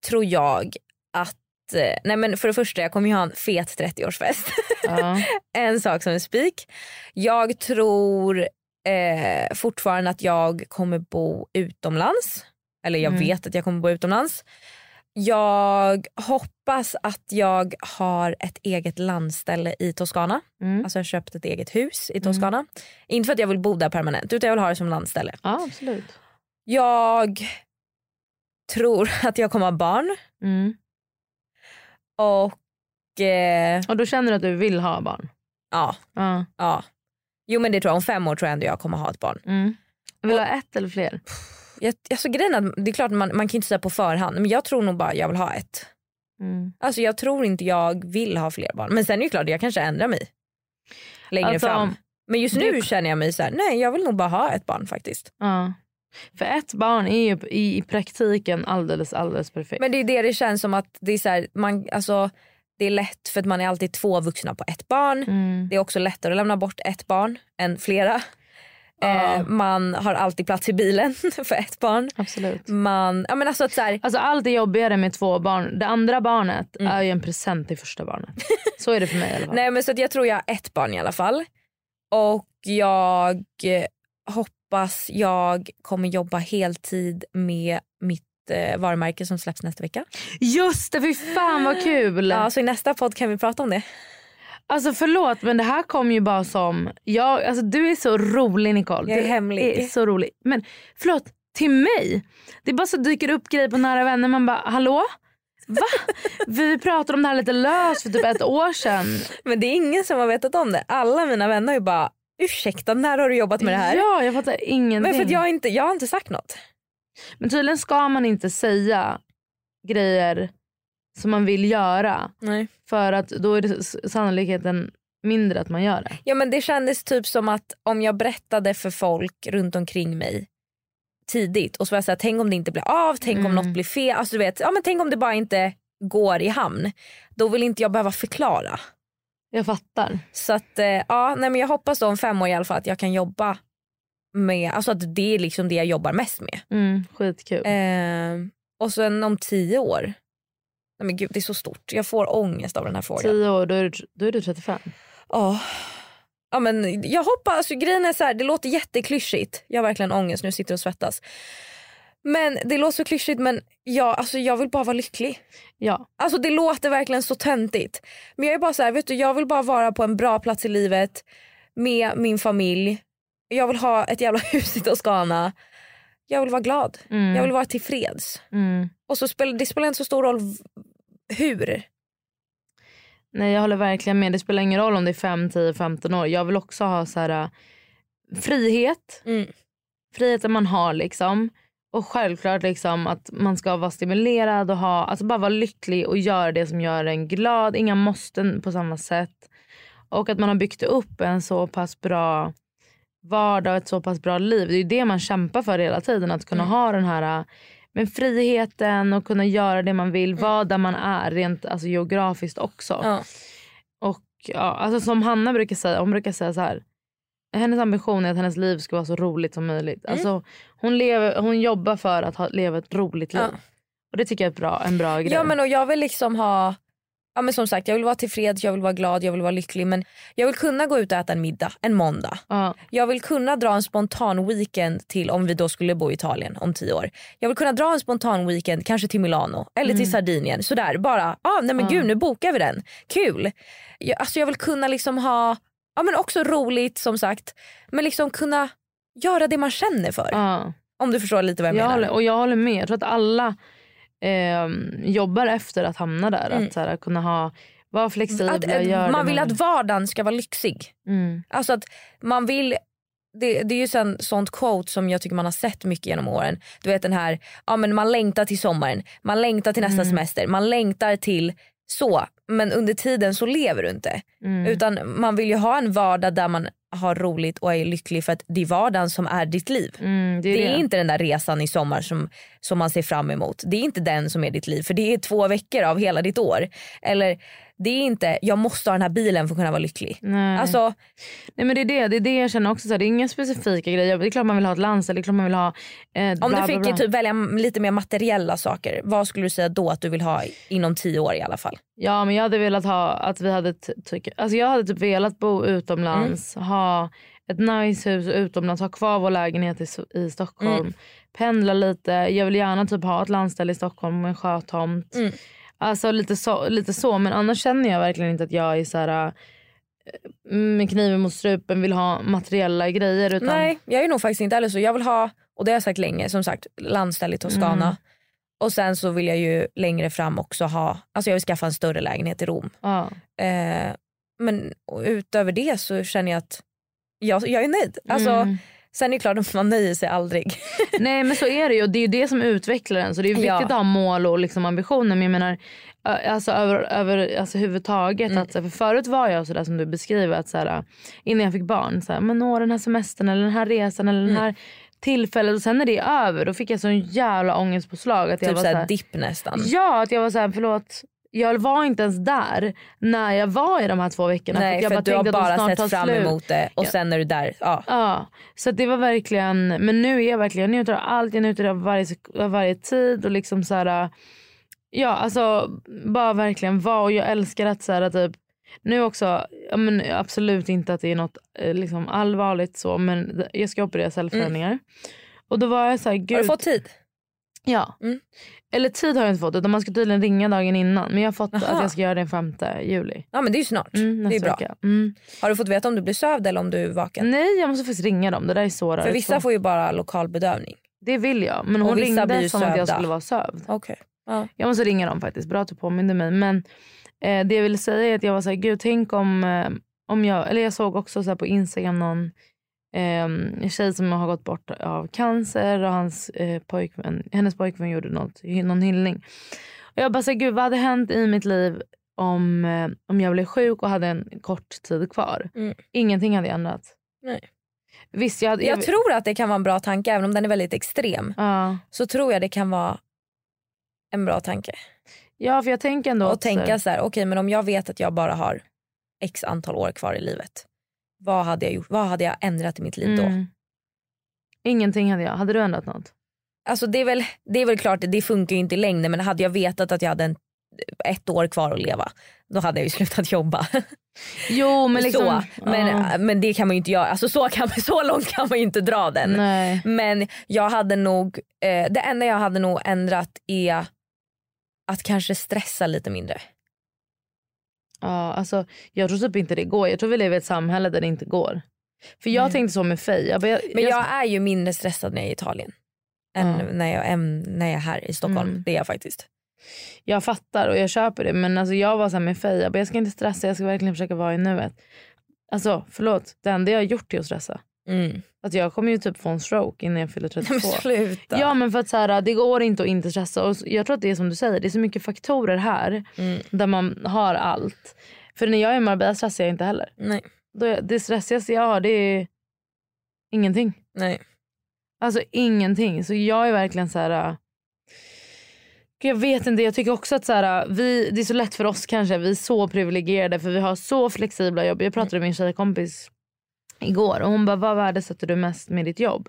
tror jag att, eh, nej men för det första jag kommer ju ha en fet 30-årsfest. Ja. en sak som är spik. Jag tror eh, fortfarande att jag kommer bo utomlands. Eller jag Mm. vet att jag kommer bo utomlands. Jag hoppas att jag har ett eget landställe i Toscana. Mm. Alltså jag har köpt ett eget hus i Toscana. Inte för att jag vill bo där permanent utan jag vill ha det som landställe. ja, absolut. Jag tror att jag kommer ha barn. Mm. Och eh, Och då känner du att du vill ha barn? ja, Ja. ja. Jo men det tror jag. Om fem år tror jag ändå jag kommer ha ett barn. Mm. Vill du ha ett eller fler? Jag, alltså, grejen är det är klart man, man kan inte säga på förhand men jag tror nog bara jag vill ha ett. Mm. Alltså jag tror inte jag vill ha fler barn. Men sen är det klart jag kanske ändrar mig längre Alltså, fram. Men just nu du- känner jag mig så här: nej jag vill nog bara ha ett barn faktiskt. Ja. För ett barn är ju i, i praktiken alldeles, alldeles perfekt. Men det är det det känns som att det är så här, man, alltså, det är lätt för att man är alltid två vuxna på ett barn. Mm. Det är också lättare att lämna bort ett barn än flera. Eh, man har alltid plats i bilen för ett barn. Absolut. Man, ja, men alltså att så här, Alltså allt är jobbigare med två barn. Det andra barnet Mm. är ju en present till första barnet. Så är det för mig i alla fall. Nej men så jag tror jag har ett barn i alla fall. Och jag hoppas jag kommer jobba heltid med mitt eh, varumärke som släpps nästa vecka. Just det, fy fan vad kul! Ja, så i nästa podd kan vi prata om det. Alltså förlåt men det här kom ju bara som, jag, alltså, du är så rolig Nicole. Jag är du hemlig. är så rolig. Men förlåt, till mig? Det är bara så dyker upp grejer på nära vänner man bara hallå? Va? Vi pratade om det här lite löst för typ ett år sedan. Men det är ingen som har vetat om det. Alla mina vänner har ju bara ursäkta när har du jobbat med det här? Ja jag fattar ingenting. men för jag, inte, jag har inte sagt något. Men tydligen ska man inte säga grejer som man vill göra. Nej. För att då är det sannolikheten mindre att man gör det. Ja men det kändes typ som att om jag berättade för folk runt omkring mig tidigt och så var jag såhär, tänk om det inte blir av, tänk om Mm. något blir fel. Alltså du vet, ja men tänk om det bara inte går i hamn. Då vill inte jag behöva förklara. Jag fattar. Så att eh, ja, nej men jag hoppas då om fem år i alla fall att jag kan jobba med, alltså att det är liksom det jag jobbar mest med. Mm, skitkul. Eh, och sen om tio år, nej men gud det är så stort. Jag får ångest av den här frågan. Tio år, då är, du, då är du 35. Ja. Ja, men jag hoppas, alltså, grejen är så här, det låter jätteklyschigt. Jag har verkligen ångest nu, sitter och svettas. Men det låter så klyschigt men jag, alltså, jag vill bara vara lycklig. Ja. Alltså det låter verkligen så töntigt. Men jag är bara så här, vet du, jag vill bara vara på en bra plats i livet med min familj. Jag vill ha ett jävla hus i Toscana. Jag vill vara glad. Mm. Jag vill vara tillfreds. Mm. Och så spelar, det spelar inte så stor roll hur. Nej jag håller verkligen med. Det spelar ingen roll om det är 5, 10, 15 år. Jag vill också ha så här, äh, frihet. Mm. Friheten man har liksom. Och självklart liksom att man ska vara stimulerad och ha, alltså bara vara lycklig och göra det som gör en glad. Inga måsten på samma sätt. Och att man har byggt upp en så pass bra vardag och ett så pass bra liv. Det är ju det man kämpar för hela tiden. Att kunna Mm. ha den här äh, men friheten och kunna göra det man vill. Vara där man är rent alltså, geografiskt också. Ja. ja, alltså som Hanna brukar säga, hon brukar säga så här. Hennes ambition är att hennes liv ska vara så roligt som möjligt. Mm. Alltså, hon, lever, hon jobbar för att ha, leva ett roligt liv. Ja. Och det tycker jag är bra, en bra grej. Ja men och jag vill liksom ha, ja men som sagt jag vill vara tillfreds, jag vill vara glad, jag vill vara lycklig men jag vill kunna gå ut och äta en middag en måndag. ja. Jag vill kunna dra en spontan weekend till om vi då skulle bo i Italien om tio år. Jag vill kunna dra en spontan weekend kanske till Milano eller till Sardinien. Sådär bara, ah, nej men Mm. Ja. gud nu bokar vi den. Kul. Jag, alltså jag vill kunna liksom ha, ja men också roligt som sagt. Men liksom kunna göra det man känner för. Ja. Om du förstår lite vad jag, Jag menar. håller, och jag håller med. Jag tror att alla eh, jobbar efter att hamna där. Mm. Att så här, kunna ha, vara flexibla, att, man det vill att vardagen ska vara lyxig. Mm. Alltså att man vill det, det är ju sen sånt quote som jag tycker man har sett mycket genom åren. Du vet den här, ja men man längtar till sommaren, man längtar till nästa Mm. semester, man längtar till så. Men under tiden så lever du inte. Mm. Utan man vill ju ha en vardag där man har roligt och är lycklig för att det är vardagen som är ditt liv. Mm, det är, Det är det. inte den där resan i sommar som, som man ser fram emot. Det är inte den som är ditt liv för det är två veckor av hela ditt år. Eller det är inte, jag måste ha den här bilen för att kunna vara lycklig. Nej. Alltså, Nej, men det, är det, det är det jag känner också. Så här, det är inga specifika grejer. Det är klart man vill ha ett landställe, det är klart man vill ha... Eh, om bla, du bla, fick bla. typ välja lite mer materiella saker, vad skulle du säga då att du vill ha inom tio år i alla fall? Ja men jag hade velat ha att vi hade tyck, alltså jag hade typ velat bo utomlands, Mm. ha ett nice hus utomlands, ha kvar vår lägenhet i, i Stockholm, Mm. pendla lite. Jag vill gärna typ ha ett landställe i Stockholm med en sjötomt. Mm. Alltså lite så, lite så men annars känner jag verkligen inte att jag är så här äh, med kniven mot strupen vill ha materiella grejer. Utan, Nej, jag är nog faktiskt inte heller så. Jag vill ha, och det har jag sagt länge, som sagt landställe i Toscana. Mm. Och sen så vill jag ju längre fram också ha, alltså jag vill skaffa en större lägenhet i Rom. Ja. Eh, men utöver det så känner jag att jag, jag är nöjd. Alltså, Mm. Sen är det klart att man nöjer sig aldrig. Nej men så är det ju det är ju det som utvecklar en. Så det är viktigt Ja. att ha mål och liksom ambitioner. Men jag menar alltså över, över alltså huvudtaget. Mm. Att, för förut var jag sådär som du beskriver. Att, så här, innan jag fick barn. Så här, men nå den här semestern eller den här resan eller Mm. den här tillfället. Och sen när det är över då fick jag sån jävla ångestpåslag. Att jag typ var såhär så här, dipp nästan. Ja att jag var såhär förlåt. Jag var inte ens där när jag var i de här två veckorna. Nej jag för du har bara sett fram emot det och Ja. sen är du där. Ja. Ja, så det var verkligen, men nu är jag verkligen, jag njuter av allt, jag njuter av varje, av varje tid och liksom så här, ja alltså bara verkligen vara och jag älskar att så här, typ, nu också, men absolut inte att det är något eh, liksom allvarligt så men jag ska operera cellförändringar. Och då var jag så här. Mm. Har du fått tid? Ja. Mm. Eller tid har jag inte fått utan man ska tydligen ringa dagen innan. Men jag har fått Aha. att jag ska göra det den 5 juli. Ja men det är ju snart. Mm, det är bra. Mm. Har du fått veta om du blir sövd eller om du är vaken? Nej jag måste faktiskt ringa dem. Det där är så För rörigt. vissa får ju bara lokal bedövning. Det vill jag. Men hon ringde som att jag sövda. skulle vara sövd. Okej. Ja. Jag måste ringa dem faktiskt. Bra att du påminde mig. Men eh, det jag ville säga är att jag var så här, gud tänk om, eh, om jag, eller jag såg också så på Instagram någon en tjej som har gått bort av cancer och hans, eh, pojkvän, hennes pojkvän gjorde något, någon hyllning. Och jag bara så gud vad hade hänt i mitt liv om, eh, om jag blev sjuk och hade en kort tid kvar? Mm. Ingenting hade ändrats. Nej. Visst, jag, hade, Jag tror att det kan vara en bra tanke även om den är väldigt extrem. Ja. Så tror jag det kan vara en bra tanke. ja, för jag tänker ändå Och tänka så här, okej men om jag vet att jag bara har x antal år kvar i livet. Vad hade jag, gjort? Vad hade jag ändrat i mitt liv då? Mm. Ingenting hade jag. Hade du ändrat något? Alltså det är, väl, det är väl klart, det funkar ju inte i längden men hade jag vetat att jag hade en, ett år kvar att leva då hade jag ju slutat jobba. Jo men liksom. så, men, ja. men det kan man ju inte göra. Alltså så, kan, så långt kan man ju inte dra den. Nej. Men jag hade nog, eh, det enda jag hade nog ändrat är att kanske stressa lite mindre. Ja, alltså, jag tror typ inte det går. Jag tror vi lever i ett samhälle där det inte går. För jag Nej. tänkte så med Faye. Jag, jag, Men jag är ju mindre stressad när jag är i Italien. Än Ja. när, jag, än när jag är här i Stockholm. Mm. Det är jag faktiskt. jag fattar och jag köper det. Men alltså, jag var så med Faye. Jag, bara, jag ska inte stressa. Jag ska verkligen försöka vara i nuet. Alltså förlåt. Det enda jag har gjort är att stressa. Mm. Att jag kommer ju typ få en stroke innan jag fyller 32. Men sluta. Ja men för att så här, det går inte att inte stressa. Och jag tror att det är som du säger. Det är så mycket faktorer här. Mm. Där man har allt. För när jag är i Marbella stressar jag inte heller. Nej. Då det stressigaste jag har det är ingenting. Nej. Alltså ingenting. Så jag är verkligen så här. äh, Jag vet inte, jag tycker också att så här, vi, det är så lätt för oss kanske. Vi är så privilegierade för vi har så flexibla jobb. Jag pratade med min tjejkompis igår och hon bara, vad värdesätter du mest med ditt jobb?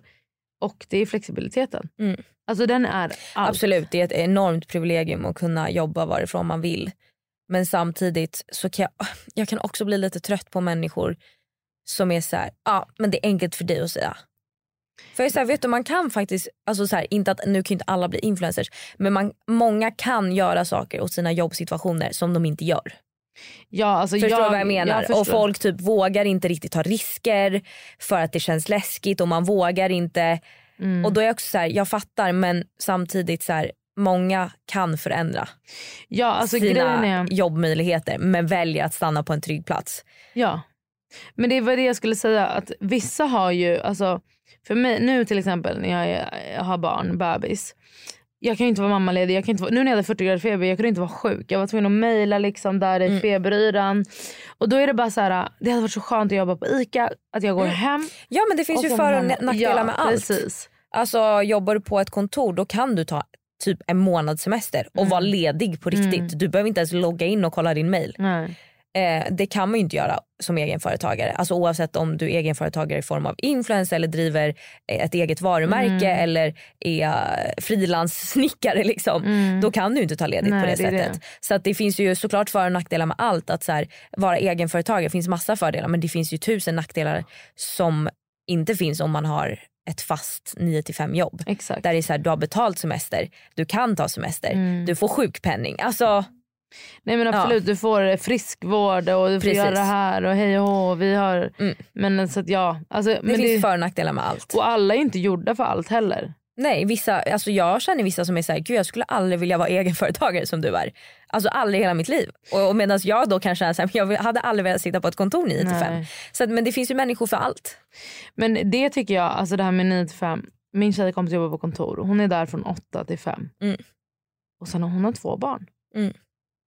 Och det är flexibiliteten. Mm. Alltså den är allt. Absolut, det är ett enormt privilegium att kunna jobba varifrån man vill. Men samtidigt så kan jag, jag kan också bli lite trött på människor som är så här, ja ah, men det är enkelt för dig att säga. För jag är så här, vet du, man kan faktiskt, alltså så här, inte att, nu kan inte alla bli influencers, men man, många kan göra saker åt sina jobbsituationer som de inte gör. Ja, alltså förstår jag, du vad jag menar? jag och folk typ vågar inte riktigt ta risker för att det känns läskigt och man vågar inte. Mm. Och då är jag också så här, jag fattar men samtidigt så här, många kan förändra ja, alltså sina är, jobbmöjligheter men väljer att stanna på en trygg plats. Ja. Men det var det jag skulle säga att vissa har ju, alltså för mig nu till exempel när jag, är, jag har barn, bebis. Jag kan inte vara mammaledig. Jag kan inte vara, nu när jag hade 40 grader feber jag kunde inte vara sjuk. Jag var tvungen att mejla liksom där i Mm. feberyran. Och då är det bara så här, det hade varit så skönt att jobba på ICA, att jag går Mm. hem. Ja men det finns ju för och nackdelar ja, med allt. Precis. Alltså jobbar du på ett kontor då kan du ta typ en månads semester och Mm. vara ledig på riktigt. Du behöver inte ens logga in och kolla din mail. Nej. Eh, det kan man ju inte göra som egenföretagare. Alltså oavsett om du är egenföretagare i form av influencer eller driver ett eget varumärke Mm. eller är frilanssnickare liksom. Mm. Då kan du inte ta ledigt Nej, på det, det sättet. det. Så det finns ju såklart för och nackdelar med allt. Att så här, vara egenföretagare finns massa fördelar men det finns ju tusen nackdelar som inte finns om man har ett fast 9 till 5 jobb. Exakt. Där det är så här, du har betalt semester, du kan ta semester, Mm. du får sjukpenning. Alltså, Nej men absolut, du får friskvård och du får Precis. göra det här och hej och hå. Vi har, Mm. men så att ja. Alltså, det men finns det, för och nackdelar med allt. och alla är inte gjorda för allt heller. Nej, vissa, alltså jag känner vissa som är såhär, gud jag skulle aldrig vilja vara egenföretagare som du är. Alltså aldrig i hela mitt liv. Och, och medan jag då kanske är såhär, jag hade aldrig velat sitta på ett kontor 9 till 5. Nej. Så att, men det finns ju människor för allt. Men det tycker jag, alltså det här med 9 till 5. Min tjejkompis jobbar på kontor och hon är där från 8 till 5. Mm. Och sen har hon har två barn. Mm.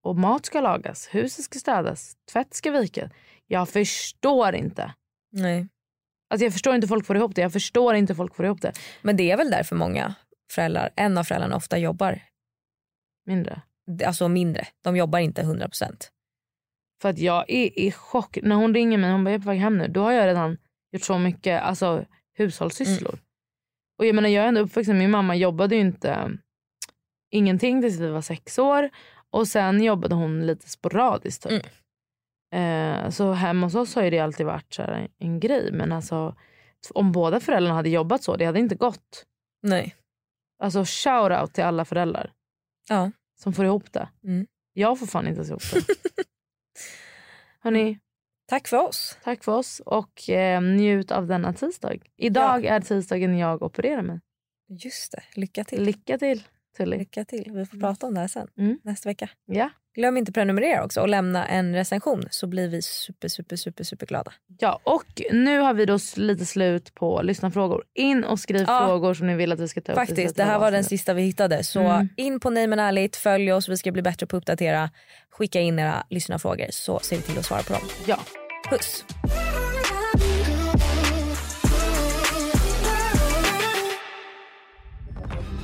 Och mat ska lagas, huset ska städas, tvätt ska vikas. Jag förstår inte. Nej. Alltså jag förstår inte folk får ihop det. Jag förstår inte folk får ihop det. Men det är väl därför många föräldrar, en av föräldrarna ofta jobbar Mindre. alltså mindre. De jobbar inte 100%. För att jag är i chock. När hon ringer mig hon bara jag är på väg hem nu. Då har jag redan gjort så mycket alltså, hushållssysslor. Mm. Och jag menar jag är ändå uppvuxen. Min mamma jobbade ju inte ingenting tills vi var sex år. Och sen jobbade hon lite sporadiskt typ. Mm. Eh, så hemma hos oss har ju det alltid varit så en, en grej. Men alltså om båda föräldrarna hade jobbat så, det hade inte gått. Nej. Alltså shout out till alla föräldrar Ja. som får ihop det. Mm. Jag får fan inte ens ihop det. Hörni, Tack för oss. tack för oss och eh, njut av denna tisdag. Idag är tisdagen jag opererar mig. Just det, lycka till. Lycka till Tully. Lycka till. Vi får prata om det här sen Mm. nästa vecka. Ja. Glöm inte prenumerera också och lämna en recension så blir vi super super super super glada. ja, och nu har vi då lite slut på lyssnarfrågor. In och skriv Ja. frågor som ni vill att vi ska ta upp. Faktiskt, det här var den sista vi hittade. Så Mm. in på Nej men ärligt, följ oss, vi ska bli bättre på att uppdatera. Skicka in era lyssnarfrågor så ser vi till att svara på dem. Ja. Puss!